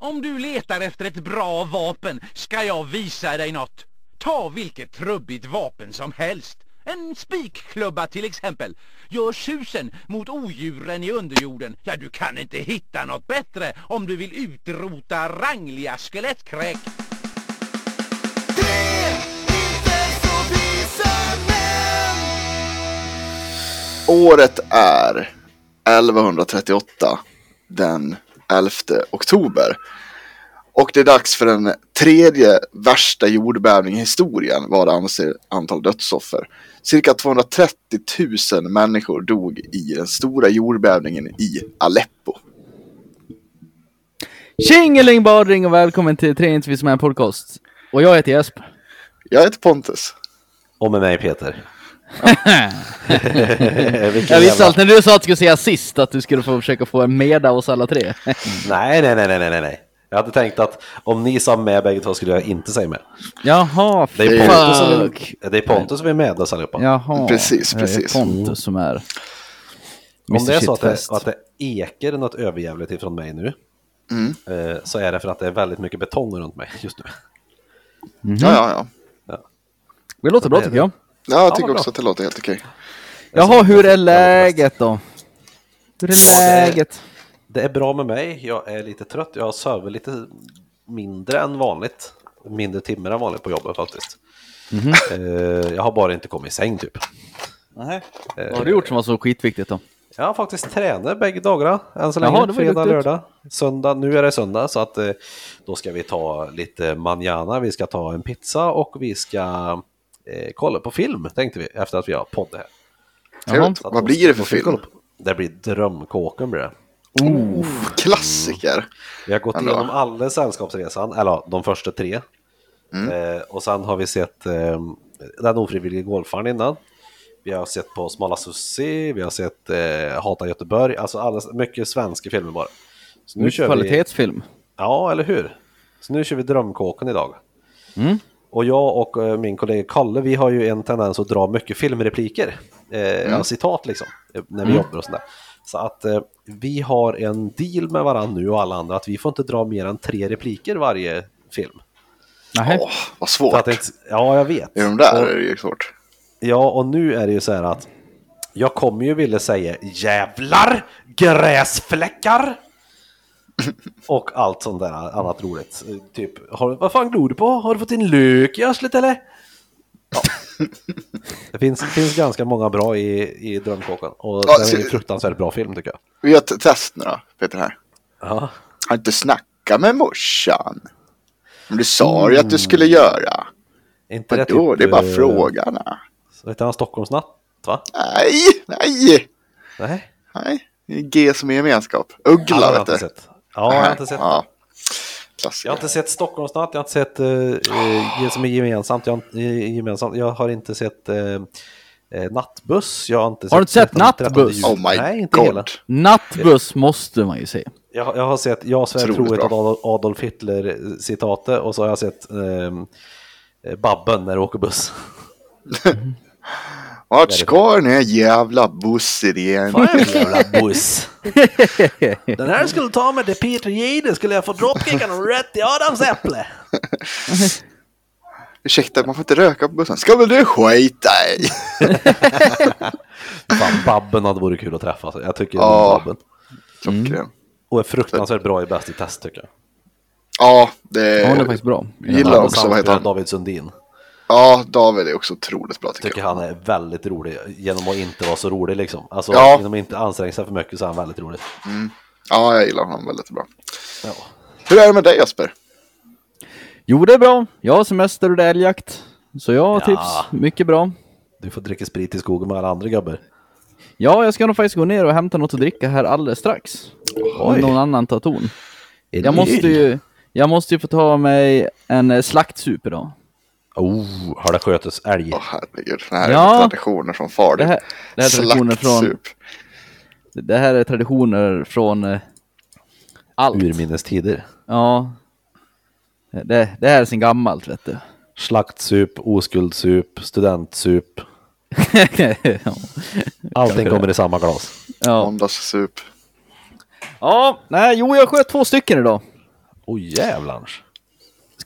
Om du letar efter ett bra vapen ska jag visa dig något. Ta vilket trubbigt vapen som helst. En spikklubba till exempel. Gör susen mot odjuren i underjorden. Ja, du kan inte hitta något bättre om du vill utrota rangliga skelettkräk. Året är 1138, den 11 oktober. Och det är dags för den tredje värsta jordbävningen i historien vad anser antal dödsoffer. Cirka 230 000 människor dog i den stora jordbävningen i Aleppo. Tjingeling badring och välkommen till Tre inte vi som är en podcast. Och jag heter Jesper. Jag heter Pontus. Och med mig Peter. Jag visste allt när du sa att du skulle säga sist att du skulle få försöka få en med oss alla tre. Nej, nej, nej, nej, nej, nej. Jag hade tänkt att om ni sa med bägge två skulle jag inte säga med. Jaha, Det är Pontus som det är Pontus som är med oss allihopa. Jaha, Precis, det är precis. Pontus som är om det är så att det, att det eker något överjävligt ifrån mig nu Mm. eh, så är det för att det är väldigt mycket betong runt mig just nu. Ja, ja, ja. Det låter bra det tycker jag. Ja jag tycker bra. också att det låter helt okej. Jaha, hur är läget då? Hur är läget? Det är bra med mig. Jag är lite trött. Jag sovit lite mindre än vanligt. Mindre timmar än vanligt på jobbet faktiskt. Mhm. Eh, jag har bara inte kommit i säng typ. Nej. Vad har du gjort som var så skitviktigt då? Jag har faktiskt tränat bägge dagarna än så Jaha, länge. ju Fredag, lördag, söndag. Nu är det söndag så att eh, då ska vi ta lite manjana. Vi ska ta en pizza och vi ska eh, kolla på film tänkte vi efter att vi har poddat här. Att Vad blir det för film? kolla på- Det blir Drömkåken blir det. Klassiker. Vi har gått Ändå. igenom alla Sällskapsresan, eller ja, de första tre. Mm. Eh, och sen har vi sett eh, Den ofrivillige golfaren innan. Vi har sett på Smala Sussi, vi har sett eh, Hata Göteborg, alltså alla, mycket svenska filmer bara. Så nu Mycket kör vi, kvalitetsfilm. Ja, eller hur? Så nu kör vi Drömkåken idag. Mm. Och jag och eh, min kollega Kalle, vi har ju en tendens att dra mycket filmrepliker. Eh, ja, citat liksom, eh, när vi jobbar och sådär. Så att eh, vi har en deal med varandra nu och alla andra att vi får inte dra mer än tre repliker varje film. Nähä. Åh, vad svårt. inte, ja, jag vet. I de där Och- är det ju svårt. Ja, och nu är det ju så här att jag kommer ju vilja säga jävlar, gräsfläckar och allt sånt där annat roligt. Typ, har, vad fan glor du på? Har du fått in lök i arslet eller? Ja. Det finns, finns ganska många bra i, i Drömkåken och Ja, det är en fruktansvärt bra film tycker jag. Vi gör ett test nu då, Peter här. Ja, Har inte snackat med morsan. Men du sa ju att du skulle göra. inte det typ, Det är bara eh, frågarna. Så heter han Stockholmsnatt va? Nej, nej, Nej? nej. Det är G som är gemenskap. Uggla Ja, vet du. sett. Ja, jag har inte sett Ja. Jag Klassiker. har inte sett Stockholmsnatt, jag har inte sett uh, det som är gemensamt, jag har, inte- eh, gemensamt. jag har inte sett eh, eh, Nattbuss, jag har inte sett... Har du inte sett 13 13 Nattbuss? Oh my Nej, inte god. hela. Nattbuss måste man ju se. Jag, jag har sett Jag svär att bra. Adolf, Hitler-citatet och så har jag sett ehm, eh, Babben när det åker buss. Vart ska den här jävla bussen igen? Fan jävla buss! Den här skulle ta mig till Peter Jihde skulle jag få dropkicka honom rätt i Adams äpple. Ursäkta, man får inte röka på bussen. Ska väl du skita i? Fan, Babben hade varit kul att träffa. alltså. Jag tycker Ja. om Babben. Klockren. Och är fruktansvärt bra i Bäst i test tycker jag. Ja, det Ja, det är faktiskt bra. gillar Han också, vad heter han? David Sundin. Ja, David är också otroligt bra tycker Tycker jag. han är väldigt rolig genom att inte vara så rolig liksom. Alltså Ja. genom att inte anstränga sig för mycket så är han väldigt rolig. Ja, jag gillar honom väldigt bra. Ja. Hur är det med dig Jesper? Jo, det är bra. Jag har semester och det är älgjakt. Så jag Ja. trivs mycket bra. Du får dricka sprit i skogen med alla andra gubbar. Ja, jag ska nog faktiskt gå ner och hämta något att dricka här alldeles strax. Om Oj. någon annan tar ton. Jag måste ju, jag måste ju få ta mig en slaktsup idag. Oh, har det skötes älg? Åh herregud, det här Ja. är traditioner från far. Det här, det här är traditioner från, det här är traditioner från eh, allt. Urminnes tider. Ja. Det, det här är sen gammalt vet du. Slaktsup, oskuldsup, studentsup. ja. Allting kommer i samma glas. Ja. Måndagssup. ja, nej, jo jag sköt två stycken idag. Oj jävlars. Ska,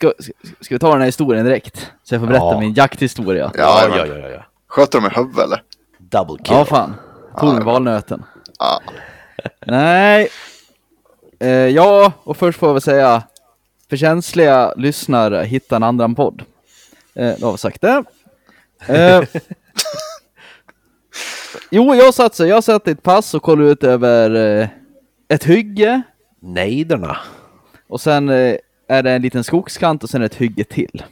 ska, ska vi ta den här historien direkt? Så jag får berätta Ja. min jakthistoria. Ja, ja, ja, ja, ja, ja. Sköter de i huvudet eller? Double kill. Ja, fan. Tog Ja, valnöten. Ja. Nej. Eh, ja, och först får jag väl säga. För känsliga lyssnare, hitta en annan podd. Eh, då har vi sagt det. Eh, jo, jag satt så. Jag satt i ett pass och kollade ut över eh, ett hygge. Nejderna. Och sen eh, är det en liten skogskant och sen ett hygge till.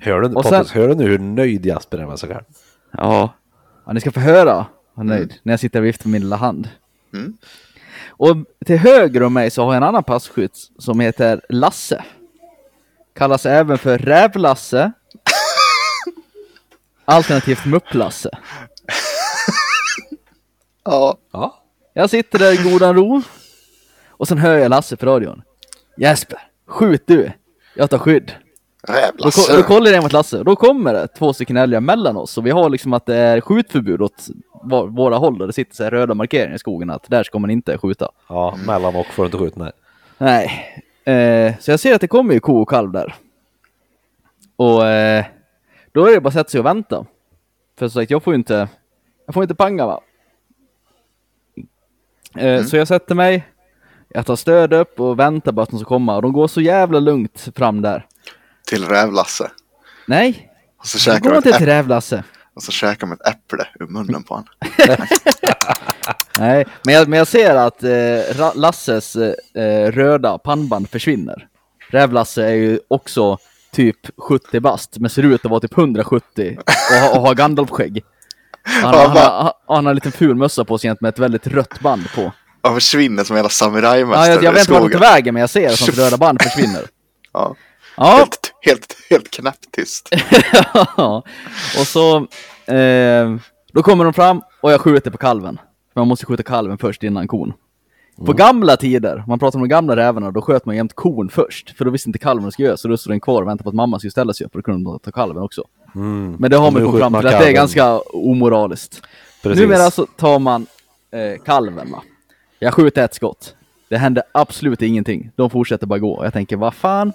Hör du, Och Pontus, sen- hör du nu hur nöjd Jasper är med sig själv? Ja. ja ni ska få höra. Vad nöjd. När jag sitter och viftar med min lilla hand. Mm. Och till höger om mig så har jag en annan passkytt som heter Lasse. Kallas även för Rävlasse. Alternativt Mupplasse. Ja. Ja. Jag sitter där i godan ro. Och sen hör jag Lasse på radion. Jesper, skjut du. Jag tar skydd. Då, ko- då Rävlasse. kollar jag mot Lasse och då kommer det två stycken älgar mellan oss och vi har liksom att det är skjutförbud åt våra håll och det sitter så här röda markeringar i skogen att där ska man inte skjuta. Ja, mellan och får du inte skjuta nej. Nej, eh, så jag ser att det kommer ju ko och kalv där. Och eh, då är det bara att sätta sig och vänta. För som sagt, jag får ju inte, jag får inte panga va. Eh, Så jag sätter mig, jag tar stöd upp och väntar bara att de ska komma och de går så jävla lugnt fram där. Till Rävlasse. Nej, Och så de käkar går de inte ett till Rävlasse. och så käkar de ett äpple ur munnen på honom. Nej, men jag, men jag ser att eh, Lasses eh, röda pannband försvinner. Räv-Lasse är ju också typ 70 bast, men ser ut att vara typ 170 och, och har Gandalf-skägg. Han, han, han, han, han har en liten ful mössa på sig med ett väldigt rött band på. Och försvinner som hela Ja, samurajmästare jag, jag i vet inte vart han tar vägen, men jag ser att hans röda band försvinner. Ja. Ja, Helt, helt, helt knäpptyst. och så eh, då kommer de fram och jag skjuter på kalven. Man måste skjuta kalven först innan kon. På gamla tider, man pratar om de gamla rävarna, då sköt man jämt kon först. För då visste inte kalven vad den skulle göra, så då stod den kvar och väntade på att mamma skulle ställa sig upp och då kunde de ta kalven också. Men det har man kommit fram till att det är ganska omoraliskt. Precis. Numera så tar man eh, kalven va. Jag skjuter ett skott. Det händer absolut ingenting. De fortsätter bara gå. Jag tänker, vad fan?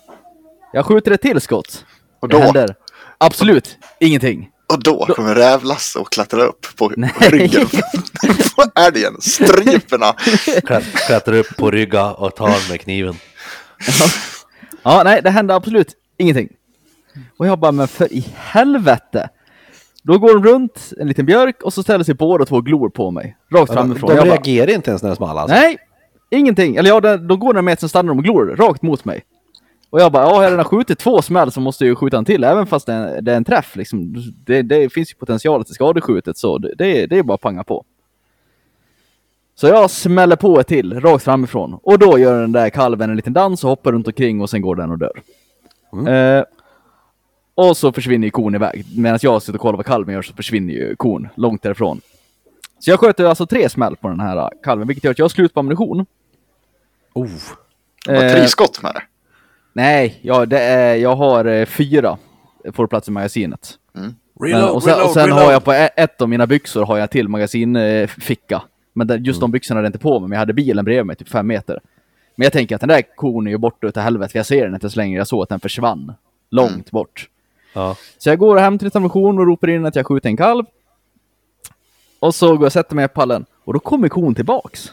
Jag skjuter ett till skott. Och Det då, händer absolut ingenting. och då kommer Rävlasse och klättrar upp på Nej. ryggen på älgen. Stryperna. Klätt- Klättrar upp på rygga och tar med kniven. Ja, nej, det hände absolut ingenting. Och jag bara, men för i helvete. Då går de runt en liten björk och så ställer sig båda två och glor på mig. Rakt framifrån. De bara, reagerar inte ens när det smallar alltså. nej, ingenting. Eller ja, då går de med, sen stannar de och glor rakt mot mig. Och jag bara, ja, jag har redan skjutit två smäll så måste jag ju skjuta en till, även fast det är, det är en träff liksom. Det, det finns ju potential till skadeskjutet så det, det, är- det är bara att panga på. Så jag smäller på ett till, rakt framifrån. Och då gör den där kalven en liten dans och hoppar runt omkring och sen går den och dör. Eh, och så försvinner ju kon iväg. Medan jag sitter och kollar vad kalven gör så försvinner ju kon långt därifrån. Så jag sköt alltså tre smäll på den här kalven, vilket gör att jag har slut på ammunition. Oh. De har Eh, tre skott med det. Nej, ja, det är, jag har eh, fyra får plats i magasinet. Reload, Men, och sen, reload, och sen reload. har jag på ett av mina byxor har jag till magasinficka. Men just de byxorna hade jag inte på mig, men jag hade bilen bredvid mig, typ fem meter. Men jag tänker att den där kon är ju borta utav helvete, för jag ser den inte så länge. Jag såg att den försvann långt bort. Ja. Så jag går hem till lite ammunition och ropar in att jag skjuter en kalv. Och så går jag och sätter mig på pallen, och då kommer kon tillbaks.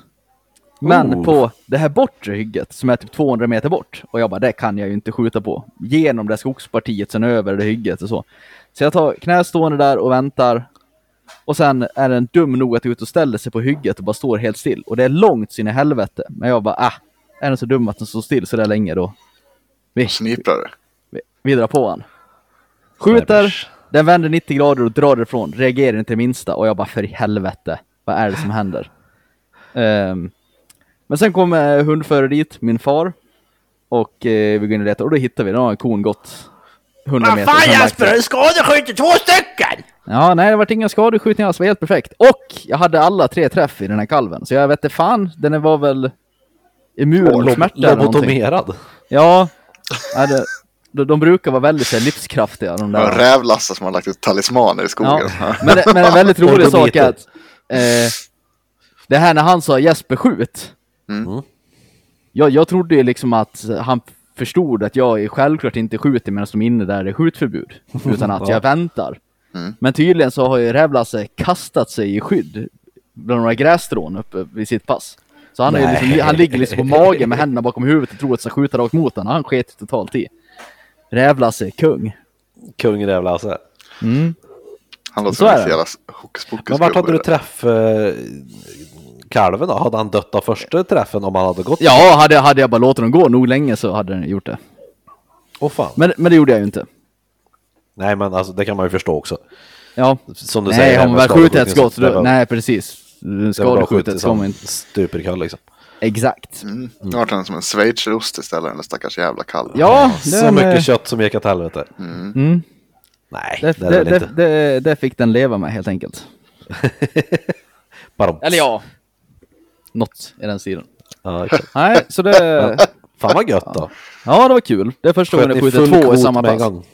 Men Oh. på det här bortre hygget, som är typ 200 meter bort, och jag bara, det kan jag ju inte skjuta på. Genom det skogspartiet, sen över det hygget och så. Så jag tar knästående där och väntar. Och sen är den dum nog att gå ut och ställer sig på hygget och bara står helt still. Och det är långt sin i helvete. Men jag bara, ah, är den så dum att den står still så där länge då? Vi, vi, vi drar på han. Skjuter, den vänder 90 grader och drar ifrån. Reagerar inte det minsta. Och jag bara, för i helvete. Vad är det som händer? Ehm, men sen kommer hundförare dit, min far. Och eh, vi går in och letar och då hittar vi, då har kon gått 100 meter. Vad fan jag- Jesper, du skadeskjuter två stycken! Ja, nej det vart inga skadeskjutningar alls, det var helt perfekt. Och jag hade alla tre träff i den här kalven, så jag vet inte fan, den var väl immun mot smärta eller någonting. Lobotomerad. Ja, ja det, de, de brukar vara väldigt så här, livskraftiga de där. Rävlasse som har lagt ut talismaner i skogen. Ja. Men, det- men en väldigt rolig sak är att eh, det här när han sa Jesper skjut. Mm. jag, jag trodde ju liksom att han förstod att jag självklart inte skjuter medan de är inne där det är skjutförbud. Utan att jag väntar. Mm. Men tydligen så har ju Rävlasse kastat sig i skydd bland några grässtrån uppe vid sitt pass. Så han, är liksom, han ligger liksom på magen med händerna bakom huvudet och tror att det ska skjuta rakt mot honom. Han sket totalt i. Rävlasse kung. Kung Rävlasse. Han låter Så som är en det. jävla hokus pokus Men vart hade du träff eh, kalven då? Hade han dött av första träffen om han hade gått? Ja, hade, hade jag bara låtit dem gå nog länge så hade den gjort det. Åh fan. Men, men det gjorde jag ju inte. Nej men alltså det kan man ju förstå också. Ja. Som du nej, säger. har man med väl skjutit ett skott, då, nej precis. Skadeskjutet ska man inte. Stuperkall liksom. Exakt. Mm. Nu vart han som en schweizerost istället, den stackars jävla kallen. Ja, Så mycket kött som gick åt helvete. Mm. Nej, Det, det det, det inte. det, det fick den leva med helt enkelt. Bara... Eller ja. Något i den stilen. Ja. Nej, så det... Fan vad gött då. Ja, det var kul. Det är första gången jag skjuter två i samma pass. gång?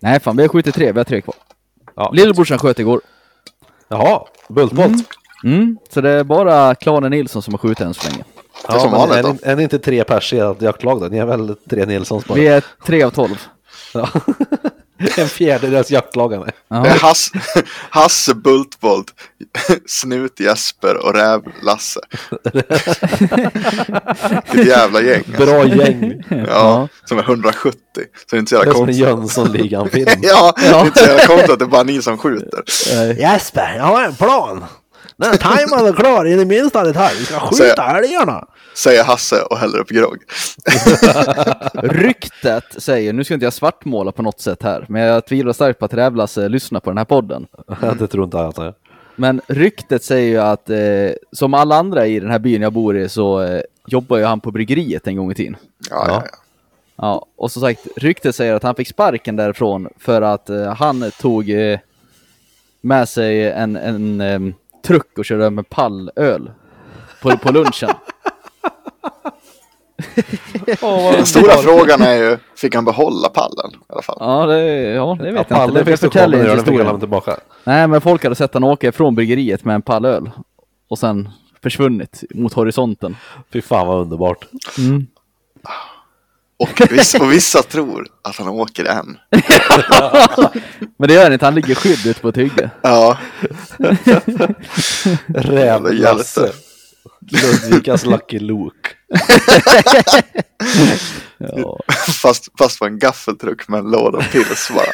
Nej, fan vi har skjutit tre. Vi har tre kvar. Ja. Lillebrorsan sköt igår. Jaha, bultbolt. Mm, så det är bara klanen Nilsson som har skjutit än så länge. Det är som vanligt är, är ni inte tre pers i ert jaktlag då? Ni är väl tre Nilssons bara? Vi är tre av tolv. Ja. en fjärdedels jaktlag är. Det är Hasse, Bultbolt, Snut Jesper och Räv Lasse. Ett jävla gäng. Alltså. Bra gäng. Ja, som är 170. Så det är inte så Det jävla är som en konstigt. Jönssonligan-film. Ja, det är inte så jävla konstigt att det är bara ni som skjuter. Jesper, jag har en plan. Den är tajmad och klar in i minsta detalj. Vi ska skjuta älgarna. Säger Hasse och häller upp grogg. Ryktet säger, nu ska inte jag svartmåla på något sätt här, men jag tvivlar starkt på att Rävlasse lyssnar på den här podden. Det tror inte jag. Men ryktet säger ju att eh, som alla andra i den här byn jag bor i så eh, jobbar ju han på bryggeriet en gång i tiden. Ja, ja, ja. Ja, och som sagt, ryktet säger att han fick sparken därifrån för att eh, han tog eh, med sig en, en em, truck och körde med pall öl på, på lunchen. Den stora frågan är ju, fick han behålla pallen i alla fall? Ja, det, ja, det vet jag inte. Det finns det kvar, förtäljer men inte historien. tillbaka. Nej, men folk hade sett han åka ifrån bryggeriet med en pall öl. Och sen försvunnit mot horisonten. Fy fan vad underbart. Och vissa, och vissa tror att han åker än. Men det gör han inte, han ligger skydd ute på ett hygge. Ja, Rävlasse. Ludvikas Lucky Luke. Ja. fast, fast på en gaffeltruck med en låda pils bara.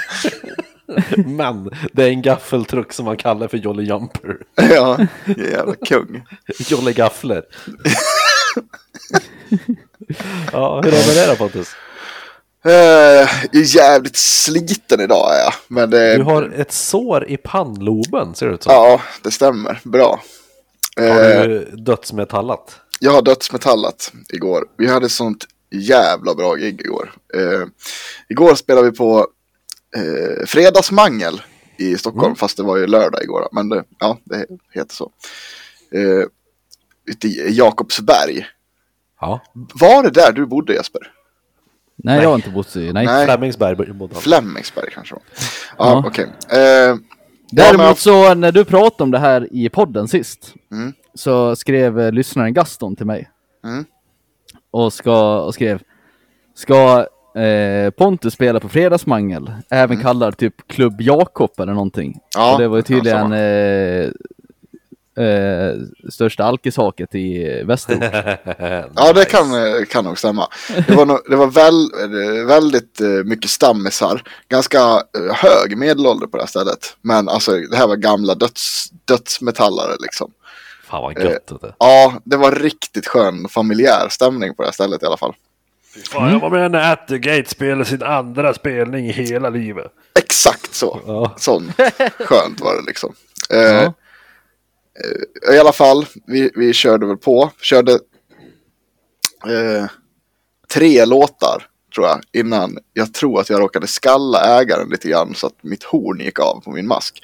Men det är en gaffeltruck som man kallar för Jolly Jumper. Ja, jävla kung. Jolly Gaffler. ja, hur är det med det då Pontus? Eh, jag är jävligt sliten idag är jag. Men det, Du har ett sår i pannloben ser det ut som. ja, det stämmer. Bra. Har Eh, du dödsmetallat? Jag har dödsmetallat igår. Vi hade sånt jävla bra gig igår. Eh, igår spelade vi på eh, Fredagsmangel i Stockholm, fast det var ju lördag igår. då. Men det, ja, det heter så. Eh, ute i Jakobsberg. Ja. Var det där du bodde Jesper? Nej, jag har inte bott i... Nej. Nej. Flemingsberg bodde han. Flemingsberg kanske var. Ja, Ja. okej. Eh, ja, Däremot men- så när du pratade om det här i podden sist Mm. så skrev eh, lyssnaren Gaston till mig. Mm. Och, ska, och skrev Ska eh, Pontus spela på Fredagsmangel? Även kallad typ Klubb Jakob eller någonting. Mm. Ja, och det var ju tydligen stämma. Eh, största alkishaket i Västerort. Ja, det kan, kan nog stämma. Det var, nog, det var väl, väldigt eh, mycket stammisar. Ganska eh, hög medelålder på det här stället. Men alltså, det här var gamla döds, dödsmetallare liksom. Fan vad gött det. Ja, det var riktigt skön familjär stämning på det här stället i alla fall. Fan, jag var med när Attergate spelade sin andra spelning i hela livet. Exakt så. Ja. Sån skönt var det liksom. Eh, Ja. Eh, I alla fall, vi, vi körde väl på. Körde eh, tre låtar tror jag innan jag tror att jag råkade skalla ägaren lite grann så att mitt horn gick av på min mask.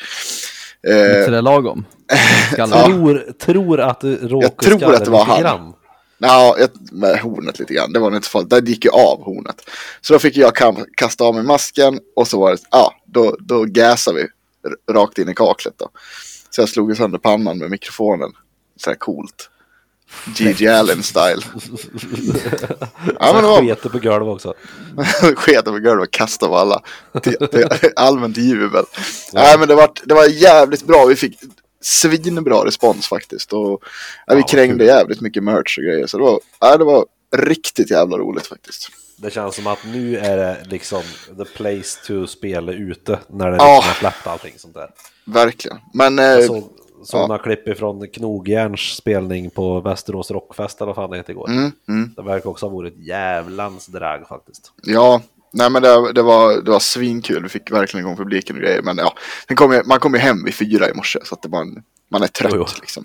Eh, Sådär lagom. Skallar. Ja. Tror, tror att du råkade tror skalla att det var lite han. grann. Ja, med hornet lite grann. Det var inte farligt. Där gick ju av hornet. Så då fick jag kasta av mig masken och så var det, ja, då, då gasade vi rakt in i kaklet då. Så jag slog sönder pannan med mikrofonen. Så här coolt. G.G. Allen style. ja, men det var Sketer på golv också. sket över golvet och kastade på alla. Allmänt jubel. Nej men det var, det var jävligt bra. Vi fick svinbra respons faktiskt. Och ja, vi krängde jävligt mycket merch och grejer. Så det var, ja, det var riktigt jävla roligt faktiskt. Det känns som att nu är det liksom the place to spela ute när det Ja. liksom har släppt allting sånt där. Verkligen. Men eh, såg ja. klipp ifrån Knogjärns spelning på Västerås Rockfest eller vad fan det heter igår. mm, mm, Det verkar också ha varit ett jävlans drag faktiskt. ja, nej men det, det, var, det var svinkul. Vi fick verkligen igång publiken och grejer. Men ja, kom jag, man kom ju hem vid fyra i morse. Så att en, man är trött Jo, jo. liksom.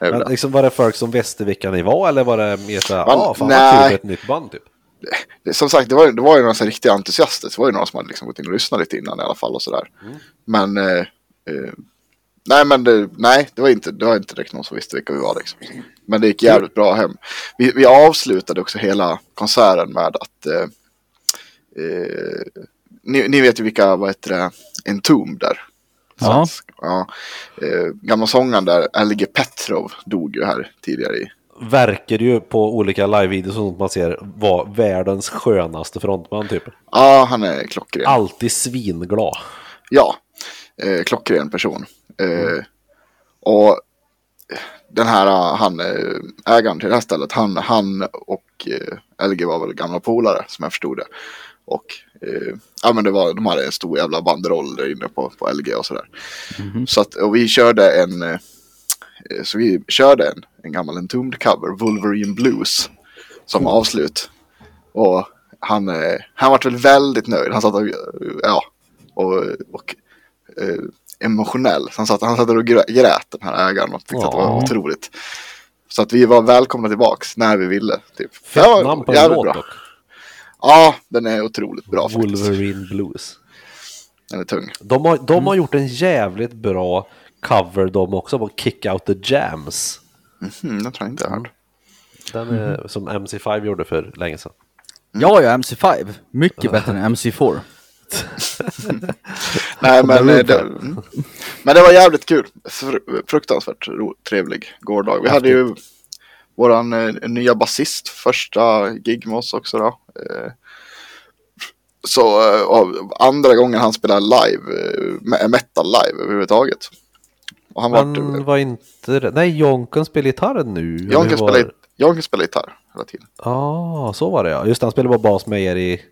Men liksom var det folk som visste vilka ni var eller var det mer såhär, Man- ja fan nej. vad kul med ett nytt band typ? Som sagt, det var, det var ju några så riktiga entusiaster. Det var ju några som hade liksom gått in och lyssnat lite innan i alla fall och sådär. Men, eh, eh, nej men det, nej, det var inte, det var inte direkt någon som visste vilka vi var liksom. Men det gick jävligt bra hem. Vi, vi avslutade också hela konserten med att, eh, eh, ni, ni vet ju vilka, vad heter det, Entomb där. Ja. Svensk. ja. Eh, gamla sångaren där, LG Petrov, dog ju här tidigare i Verkar ju på olika live-videos som man ser vara världens skönaste frontman typ. Ja, han är klockren. Alltid svinglad. Ja, eh, klockren person. Eh, och den här, eh, han, eh, ägaren till det här stället, han, han och eh, LG var väl gamla polare som jag förstod det. Och eh, ja, men det var, de hade en stor jävla banderoll där inne på, på LG och sådär. Så att, och vi körde en, eh, så vi körde en, en gammal Entombed cover, Wolverine Blues, som avslut. Och han, eh, han var väl väldigt nöjd. Han satt och, ja, och, och eh, emotionell. Så han satt, han satt och grä- grät den här ägaren och tyckte att det var Ja. otroligt. Så att vi var välkomna tillbaks när vi ville. Typ. Fett var namn på en låt bra. dock. Ja, den är otroligt bra faktiskt. Wolverine Blues. Den är tung. De har, de har gjort en jävligt bra cover de också på Kick Out The Jams. Mm, den tror jag inte jag hört. Den är, som MC5 gjorde för länge sedan. Ja, ja, MC5. Mycket bättre än MC4. Nej, men, eh, det, mm. men det var jävligt kul. Fr- Fruktansvärt ro, trevlig gårdag. Vi hade ju våran eh, nya basist, första gig med oss också då. Eh, så eh, andra gången han spelar live, me- metal live överhuvudtaget. Och han Men vart... var inte? Nej, Jonken spelar gitarr nu. Jonken var- spelar, Jonken spelar gitarr hela tiden. Ja, så var det ja. Just det, han spelade bara bas med er i...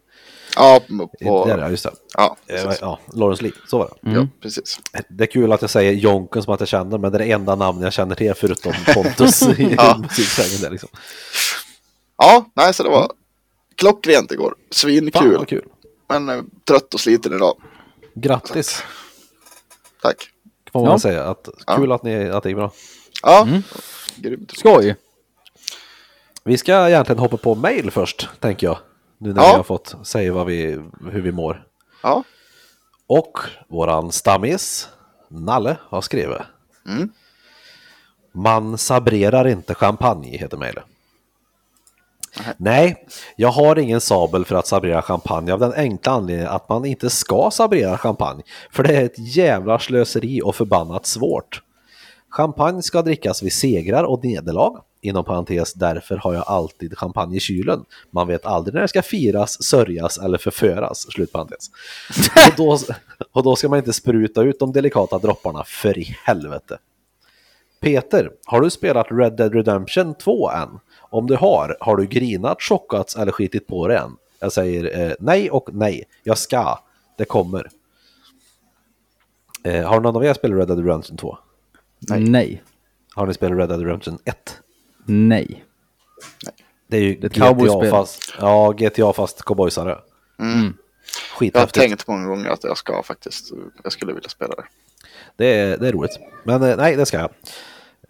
Ja, på, i där, ja, just det. ja, Eh, precis. Ja, Lawrence Lee, så var det. ja, precis. Det är kul att jag säger Jonken som att jag känner, men det är det enda namn jag känner till förutom Pontus i Ja. musiksvängen där liksom. Ja, nej, så det var klockrent igår. Fan Svinkul. vad kul. Men eh, trött och sliten idag. Grattis, Tack. Får man Ja. säga. Att, kul att, ni, att det gick bra. Ja, grymt. Skoj! Vi ska egentligen hoppa på mail först, tänker jag. Nu när Ja. vi har fått säga vad vi, hur vi mår. Ja, Och våran stammis, Nalle, har skrivit. Mm. Man sabrerar inte champagne, heter mejlet. Nej, jag har ingen sabel för att sabrera champagne av den enkla anledningen att man inte ska sabrera champagne. För det är ett jävla slöseri och förbannat svårt. Champagne ska drickas vid segrar och nederlag. Inom parentes, därför har jag alltid champagne i kylen. Man vet aldrig när det ska firas, sörjas eller förföras. Slutparentes. och, då, och då ska man inte spruta ut de delikata dropparna för i helvete. Peter, har du spelat Red Dead Redemption 2 än? Om du har, har du grinat, chockats eller skitit på det än? Jag säger eh, nej och nej. Jag ska. Det kommer. Eh, har någon av er spelat Red Dead Redemption 2? Nej. Har ni spelat Red Dead Redemption 1? Nej. Det är ju Det är GTA fast, ja, GTA fast cowboysare. Mm. Jag har tänkt många gånger att jag ska faktiskt, jag skulle vilja spela det. Det är, det är roligt. Men eh, nej, det ska jag.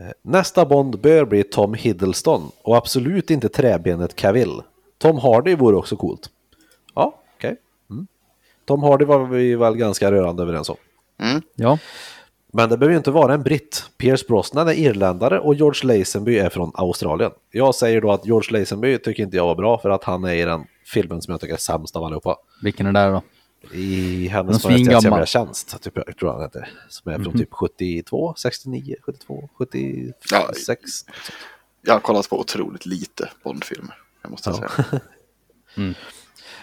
Eh, Nästa Bond bör bli Tom Hiddleston och absolut inte träbenet Cavill. Tom Hardy vore också coolt. Ja, okej. Mm. Tom Hardy var vi väl ganska rörande överens om. Ja. Men det behöver ju inte vara en britt. Pierce Brosnan är irländare och George Lazenby är från Australien. Jag säger då att George Lazenby tycker inte jag var bra för att han är i den filmen som jag tycker är sämst av allihopa. Vilken är det där då? I hennes svingammal. majestäts jävla tjänst, typ, jag tror han heter. Som är från typ 72, 69, 72, 76. Ja, jag har kollat på otroligt lite Bondfilmer. Jag måste Ja. säga.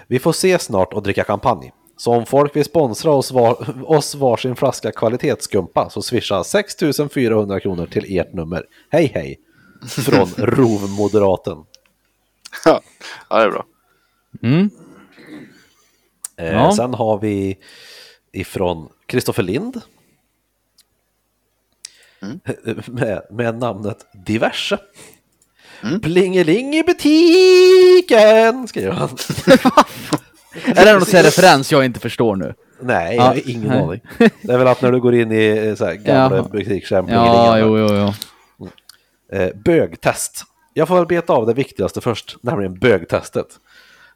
Vi får se snart och dricka champagne. Så om folk vill sponsra oss, var, oss varsin flaska kvalitetsskumpa så swisha 6400 kronor till ert nummer. Hej hej! Från rovmoderaten. ja, det är bra. Mm. Eh, Ja. Sen har vi ifrån Kristoffer Lind. Med, med namnet Diverse. Plingeling i butiken, skriver han. Är det någon referens jag inte förstår nu? Nej, Ja, jag har ingen nej. aning. Det är väl att när du går in i eh, så här gamla Ja. butikshem. Ja, jo, jo, jo. Eh, bögtest. Jag får väl beta av det viktigaste först, nämligen bögtestet.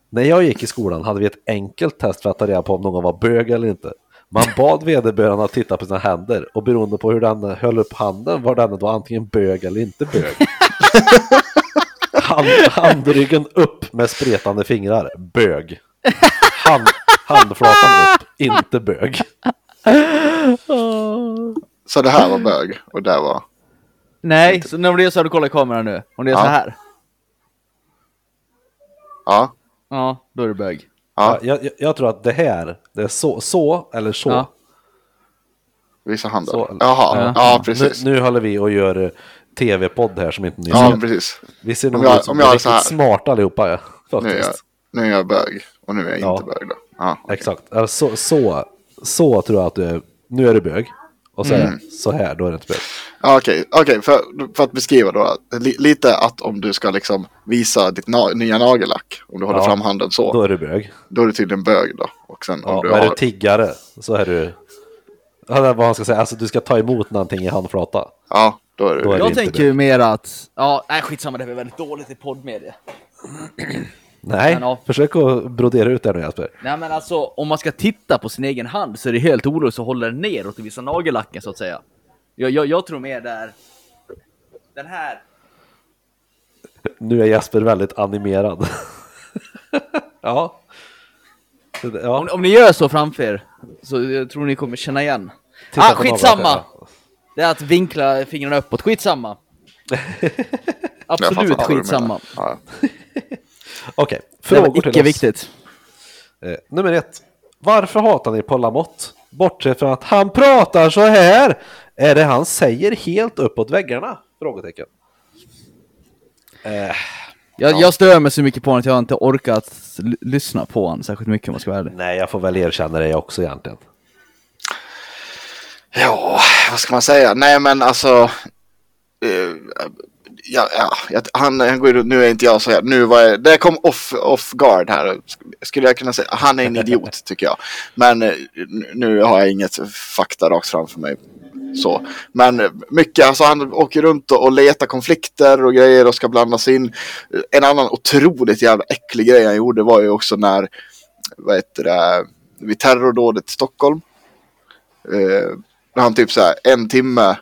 När jag gick i skolan hade vi ett enkelt test för att ta reda på om någon var bög eller inte. Man bad vederbörande att titta på sina händer och beroende på hur den höll upp handen var den då antingen bög eller inte bög. Hand, handryggen upp med spretande fingrar, bög. Hand, handflatan upp, inte bög. Så det här var bög och det var... Nej, så när det är så har du kollat i kameran nu. Om det är Ja. så här. Ja, Ja, då är det bög. ja, Jag, jag, jag tror att det här, det är så, så eller så. Ja. visa handen. Så- Jaha, Ja. ja, Nu, precis. nu håller vi och gör eh, tv-podd här som inte ni Ja, ser. precis. Vi ser nog jag- ut som om jag så riktigt smarta allihopa. Ja, Nu är, faktiskt. jag, nu är jag bög och nu är jag Ja. inte bög då. Ja, Exakt. Ja, Så, så, så tror jag att du är. Nu är du bög. Och så, är Mm. det så här, då är det inte bög. Ja, Okej, okej, för, för att beskriva då. Li, lite att om du ska liksom visa ditt na nya nagellack. Om du håller Ja, fram handen så. Då Då, är du bög. är du tydligen bög då. Och sen om Ja, du och är har... du tiggare så är du... Vad han ska säga. Alltså du ska ta emot någonting i handflata. Ja, då är du... Då är Jag tänker ju mer att, ja, nej skitsamma det är väldigt dåligt i poddmedia. Nej, Men ja. försök att brodera ut det nu Jesper. Nej men alltså, om man ska titta på sin egen hand så är det helt olöst att hålla den neråt och visa nagellacken så att säga. Jag, jag, jag tror mer där, den här. Nu är Jesper väldigt animerad. ja. ja. Om, om ni gör så framför er, så jag tror ni kommer känna igen. Titta ah, skitsamma! Det är att vinkla fingrarna uppåt, skitsamma. Absolut skitsamma. Ja. Okej, Det var frågor till oss. viktigt. Eh, nummer ett. Varför hatar ni Paul Lamotte? Bortsett från att han pratar så här. Är det han säger helt uppåt väggarna? Frågetecken. Eh, Jag, jag stör mig så mycket på honom att jag inte orkat lyssna på honom särskilt mycket om man ska vara ärlig. nej, jag får väl erkänna det också egentligen. Ja, vad ska man säga? Nej, men alltså. eh, ja, ja, jag- han, han går ju, nu är inte jag så här. Nu var jag, det kom off, off guard här. Skulle jag kunna säga. Han är en idiot tycker jag. Men eh, nu har jag inget fakta rakt framför mig. Så. Men mycket, alltså han åker runt och, och letar konflikter och grejer och ska blandas in. En annan otroligt jävla äcklig grej han gjorde var ju också när, vad heter det, vid terrordådet i Stockholm. Eh, han typ så här en timme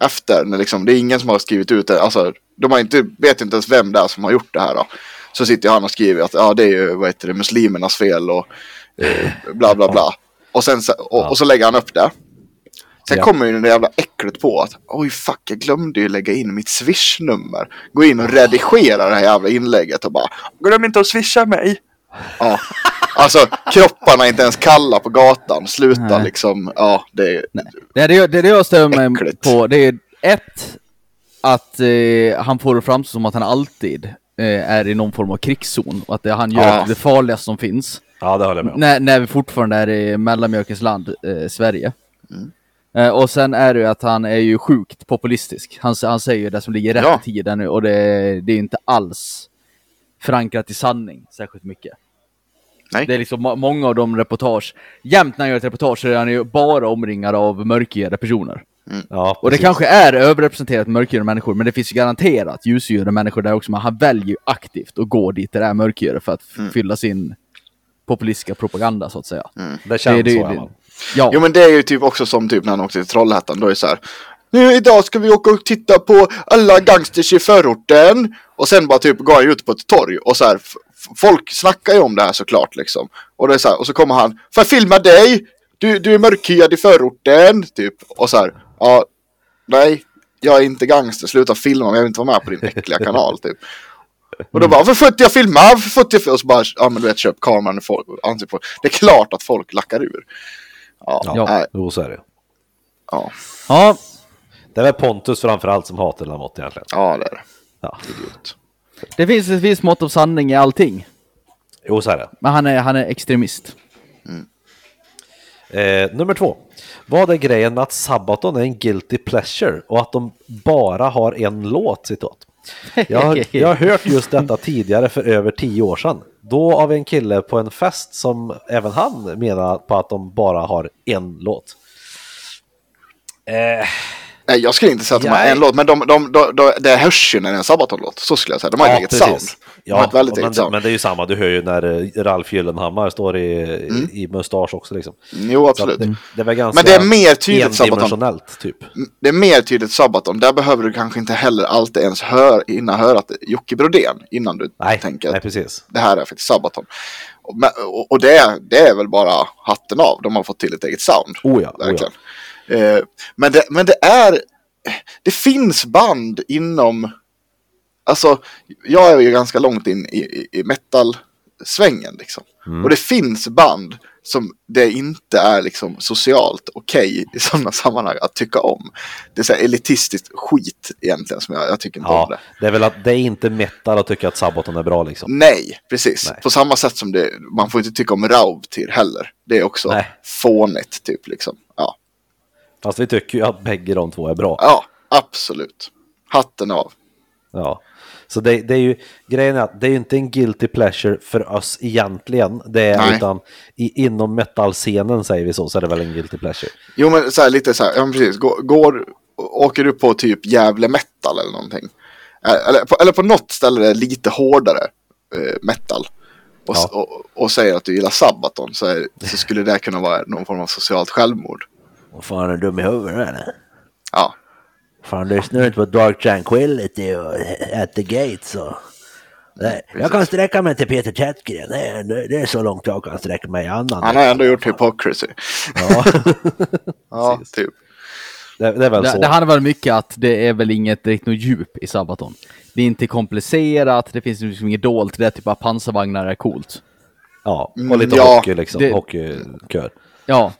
efter, när liksom, det är ingen som har skrivit ut det, alltså de har inte, vet inte ens vem det är som har gjort det här då. Så sitter han och skriver att ja, det är ju vad heter det, muslimernas fel och eh, bla bla bla. Och, sen, och, och så lägger han upp det. Sen Ja. kommer ju det jävla äcklet på att oj fuck, jag glömde ju lägga in mitt swish-nummer. Gå in och redigera det här jävla inlägget och bara glöm inte att swisha mig. Ja, alltså kropparna är inte ens kalla på gatan. Sluta Nej. liksom, ja det är... Det är det, det, är det jag stör mig Äckligt. på. Det är ett, att eh, han får det framstå som att han alltid eh, är i någon form av krigszon och att det han gör Ja. det farligaste som finns. Ja, det håller jag med om. När, när vi fortfarande är i mellanmjölkens land, eh, Sverige. Mm. Eh, och sen är det ju att han är ju sjukt populistisk. Han, han säger ju det som ligger rätt Ja. i tiden nu och det, det är inte alls förankrat i sanning särskilt mycket. Nej. Det är liksom må- många av de reportage, jämt när han gör ett reportage så är han ju bara omringad av mörkhyade personer. Ja, Och det kanske är överrepresenterat mörkhyade människor, men det finns ju garanterat ljushyade människor där också, men han väljer ju aktivt att gå dit där det är mörkhyade för att f- fylla sin populistiska propaganda så att säga. Det känns det, det, så. det. Ja. Jo men det är ju typ också som typ när han åkte till Trollhättan. Då är det så här. Nu idag ska vi åka och titta på alla gangsters i förorten. Och sen bara typ går han ut på ett torg. Och så här. Folk snackar ju om det här såklart liksom. Och det är så här. Och så kommer han. Får jag filma dig? Du, du är mörkhyad i förorten. Typ. Och så här. Ja. Nej. jag är inte gangster, sluta filma mig, jag vill inte vara med på din äckliga kanal typ. Och då bara, för 40 jag filmar, för 40 jag Och så bara, ja men du vet, köp kameran och folk, ansikte på. Det är klart att folk lackar ur. Ja, Ja. Jo, så är det. ja, Ja, Det är väl Pontus framförallt som hatar Lamotte egentligen. ja det är det. Ja. Idiot. det finns ett visst mått av sanning i allting. Jo, så är det. Men han är, han är extremist. Eh, nummer två. Vad är grejen med att Sabaton är en guilty pleasure och att de bara har en låt? Citat. Jag har, jag har hört just detta tidigare för över tio år sedan. Då av en kille på en fest som även han menar på att de bara har en låt. Eh, Nej, jag skulle inte säga att de har en låt, men de, de, de, de, det hörs ju när det är en Sabaton-låt. Så skulle jag säga. De har ett eget sound. De har Ja, ett väldigt men, eget sound. men det är ju samma, du hör ju när eh, Ralf Gyllenhammar står i, i, i mustasch också liksom. Jo, absolut. Det är väl ganska Men det är mer tydligt Sabaton. typ. Det är mer tydligt Sabaton. Där behöver du kanske inte heller alltid ens hör, hinna höra att det Jocke Brodén innan du Nej, tänker nej precis. det här är faktiskt Sabaton. Och, och, det, det är väl bara hatten av. De har fått till ett eget sound. Oh ja, oh ja. Eh, men, det, men det är, det finns band inom, alltså jag är ju ganska långt in i, i, i metal-svängen liksom. Mm. Och det finns band som det inte är liksom socialt okej i sådana sammanhang att tycka om. Det är så här elitistiskt skit egentligen som jag, jag tycker inte om Ja, det. det är väl att det är inte metal att tycka att Sabaton är bra liksom. Nej, precis. Nej. På samma sätt som det, man får inte tycka om Raubtir heller. Det är också Nej. fånigt typ liksom. Fast vi tycker ju att bägge de två är bra. ja, absolut. Hatten av. Ja. Så det, det är ju, grejen är att det är ju inte en guilty pleasure för oss egentligen. Det är Nej. utan i, inom metal-scenen säger vi så, så är det väl en guilty pleasure. Jo men så här, lite så här, ja precis. Går, går, åker du på typ Gävle metal eller någonting. Eller på, eller på något ställe där det är lite hårdare eh, metal. Och, Ja. och, och säger att du gillar Sabaton så, är, så skulle det kunna vara någon form av socialt självmord. Vad fan är du dum i huvudet eller? Ja, Fan lyssnar du inte på Dark Tranquility och At the Gates och... Nej, jag kan sträcka mig till Peter Tätgren. Det är, det är så långt jag kan sträcka mig annan. han har ändå gjort hypocrisy. Ja, Ja, typ. det, det är väl Det, så. det handlar väl mycket att det är väl inget direkt något djup i Sabaton. Det är inte komplicerat, det finns liksom inget dolt, det är typ att pansarvagnar är coolt. Ja, Mm, och lite ja, hockey liksom. det- Hockeykör. Ja,